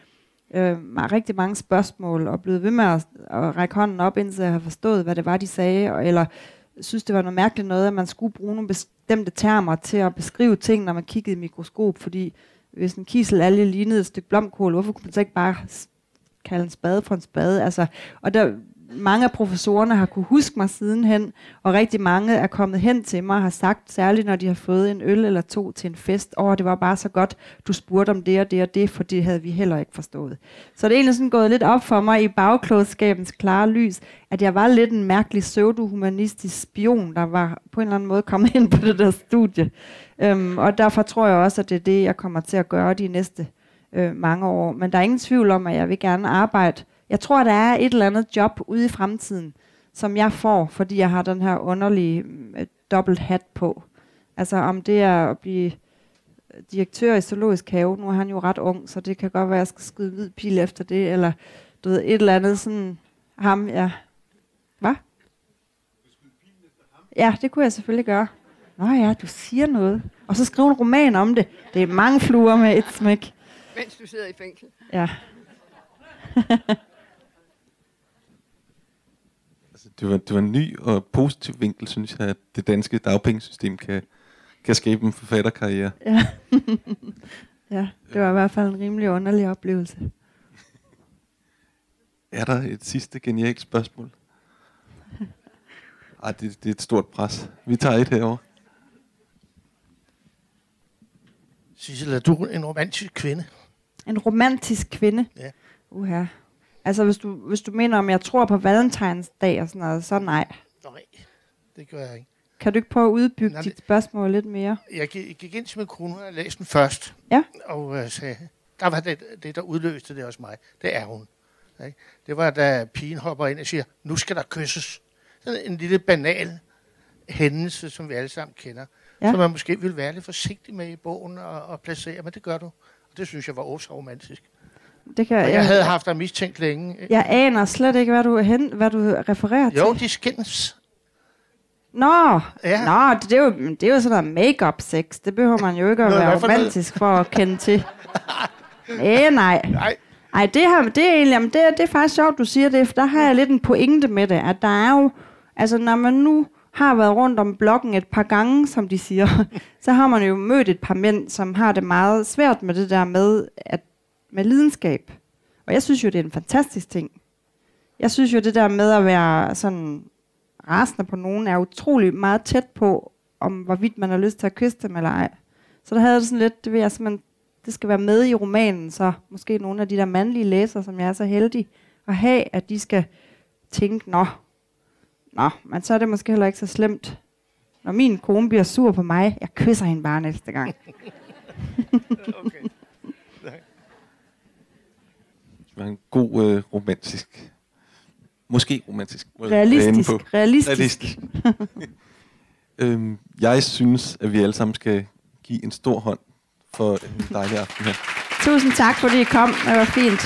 øh, rigtig mange spørgsmål, og blevet ved med at, at række hånden op, indtil jeg havde forstået, hvad det var, de sagde, og, eller synes, det var noget mærkeligt noget, at man skulle bruge nogle bestemte termer til at beskrive ting, når man kiggede i mikroskop, fordi hvis en kiselalge lignede et stykke blomkål, hvorfor kunne man så ikke bare kalde en spade for en spade? Altså, og der, mange af professorerne har kunne huske mig sidenhen, og rigtig mange er kommet hen til mig og har sagt, særligt når de har fået en øl eller to til en fest, åh, oh, det var bare så godt, du spurgte om det og det og det, for det havde vi heller ikke forstået. Så det er egentlig sådan gået lidt op for mig i bagklodskabens klare lys, at jeg var lidt en mærkelig pseudohumanistisk spion, der var på en eller anden måde kommet ind på det der studie. Um, og derfor tror jeg også, at det er det, jeg kommer til at gøre de næste uh, mange år. Men der er ingen tvivl om, at jeg vil gerne arbejde jeg tror, der er et eller andet job ude i fremtiden, som jeg får, fordi jeg har den her underlige øh, dobbelt hat på. Altså om det er at blive direktør i Zoologisk Have, nu er han jo ret ung, så det kan godt være, at jeg skal skyde hvid pil efter det, eller du ved, et eller andet sådan, ham, ja. Hvad? Ja, det kunne jeg selvfølgelig gøre. Nå ja, du siger noget. Og så skrive en roman om det. Det er mange fluer med et smæk. Mens du sidder i fængsel. Ja. det var, det var en ny og positiv vinkel, synes jeg, at det danske dagpengesystem kan, kan skabe en forfatterkarriere. Ja. ja, det var i hvert fald en rimelig underlig oplevelse. Er der et sidste genialt spørgsmål? Ej, det, det er et stort pres. Vi tager et herovre. Sissel, er du en romantisk kvinde? En romantisk kvinde? Ja. Uha. Altså, hvis du, hvis du mener, om jeg tror på valentinsdag og sådan noget, så nej. Nej, det gør jeg ikke. Kan du ikke prøve at udbygge Nej, dit spørgsmål lidt mere? Jeg gik, gik ind til min kone, og læste den først. Ja. Og øh, sagde, der var det, det, der udløste det hos mig. Det er hun. Ikke? Det var, da pigen hopper ind og siger, nu skal der kysses. Sådan en lille banal hændelse, som vi alle sammen kender. Ja. Som man måske ville være lidt forsigtig med i bogen og, og placere, men det gør du. Og det synes jeg var også romantisk. Det kan, Og jeg havde haft dig mistænkt længe. Jeg aner slet ikke, hvad du, hen, hvad du refererer Jo, til. de skændes. Nå, Ja. Nå det, er jo, det er jo sådan noget make-up sex. Det behøver man jo ikke at Nå, være romantisk for at kende til. Nej, nej. Nej. Ej, det, her, det, er egentlig, jamen, det, er, det er faktisk sjovt, du siger det, for der har jeg lidt en pointe med det, at der er jo, altså når man nu har været rundt om blokken et par gange, som de siger, så har man jo mødt et par mænd, som har det meget svært med det der med, at, med lidenskab. Og jeg synes jo, det er en fantastisk ting. Jeg synes jo, det der med at være sådan rasende på nogen, er utrolig meget tæt på, om hvorvidt man har lyst til at kysse dem eller ej. Så der havde jeg det sådan lidt, det vil jeg simpelthen, det skal være med i romanen, så måske nogle af de der mandlige læsere, som jeg er så heldig at have, at de skal tænke, nå, nå, men så er det måske heller ikke så slemt, når min kone bliver sur på mig, jeg kysser hende bare næste gang. Det var en god øh, romantisk, måske romantisk Realistisk, på. realistisk. realistisk. øhm, jeg synes, at vi alle sammen skal give en stor hånd for en dejlig aften her. Tusind tak, fordi I kom. Det var fint.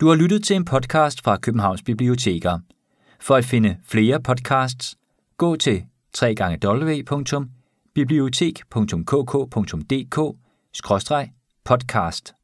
Du har lyttet til en podcast fra Københavns Biblioteker. For at finde flere podcasts, gå til www.bibliotek.kk.dk-podcast.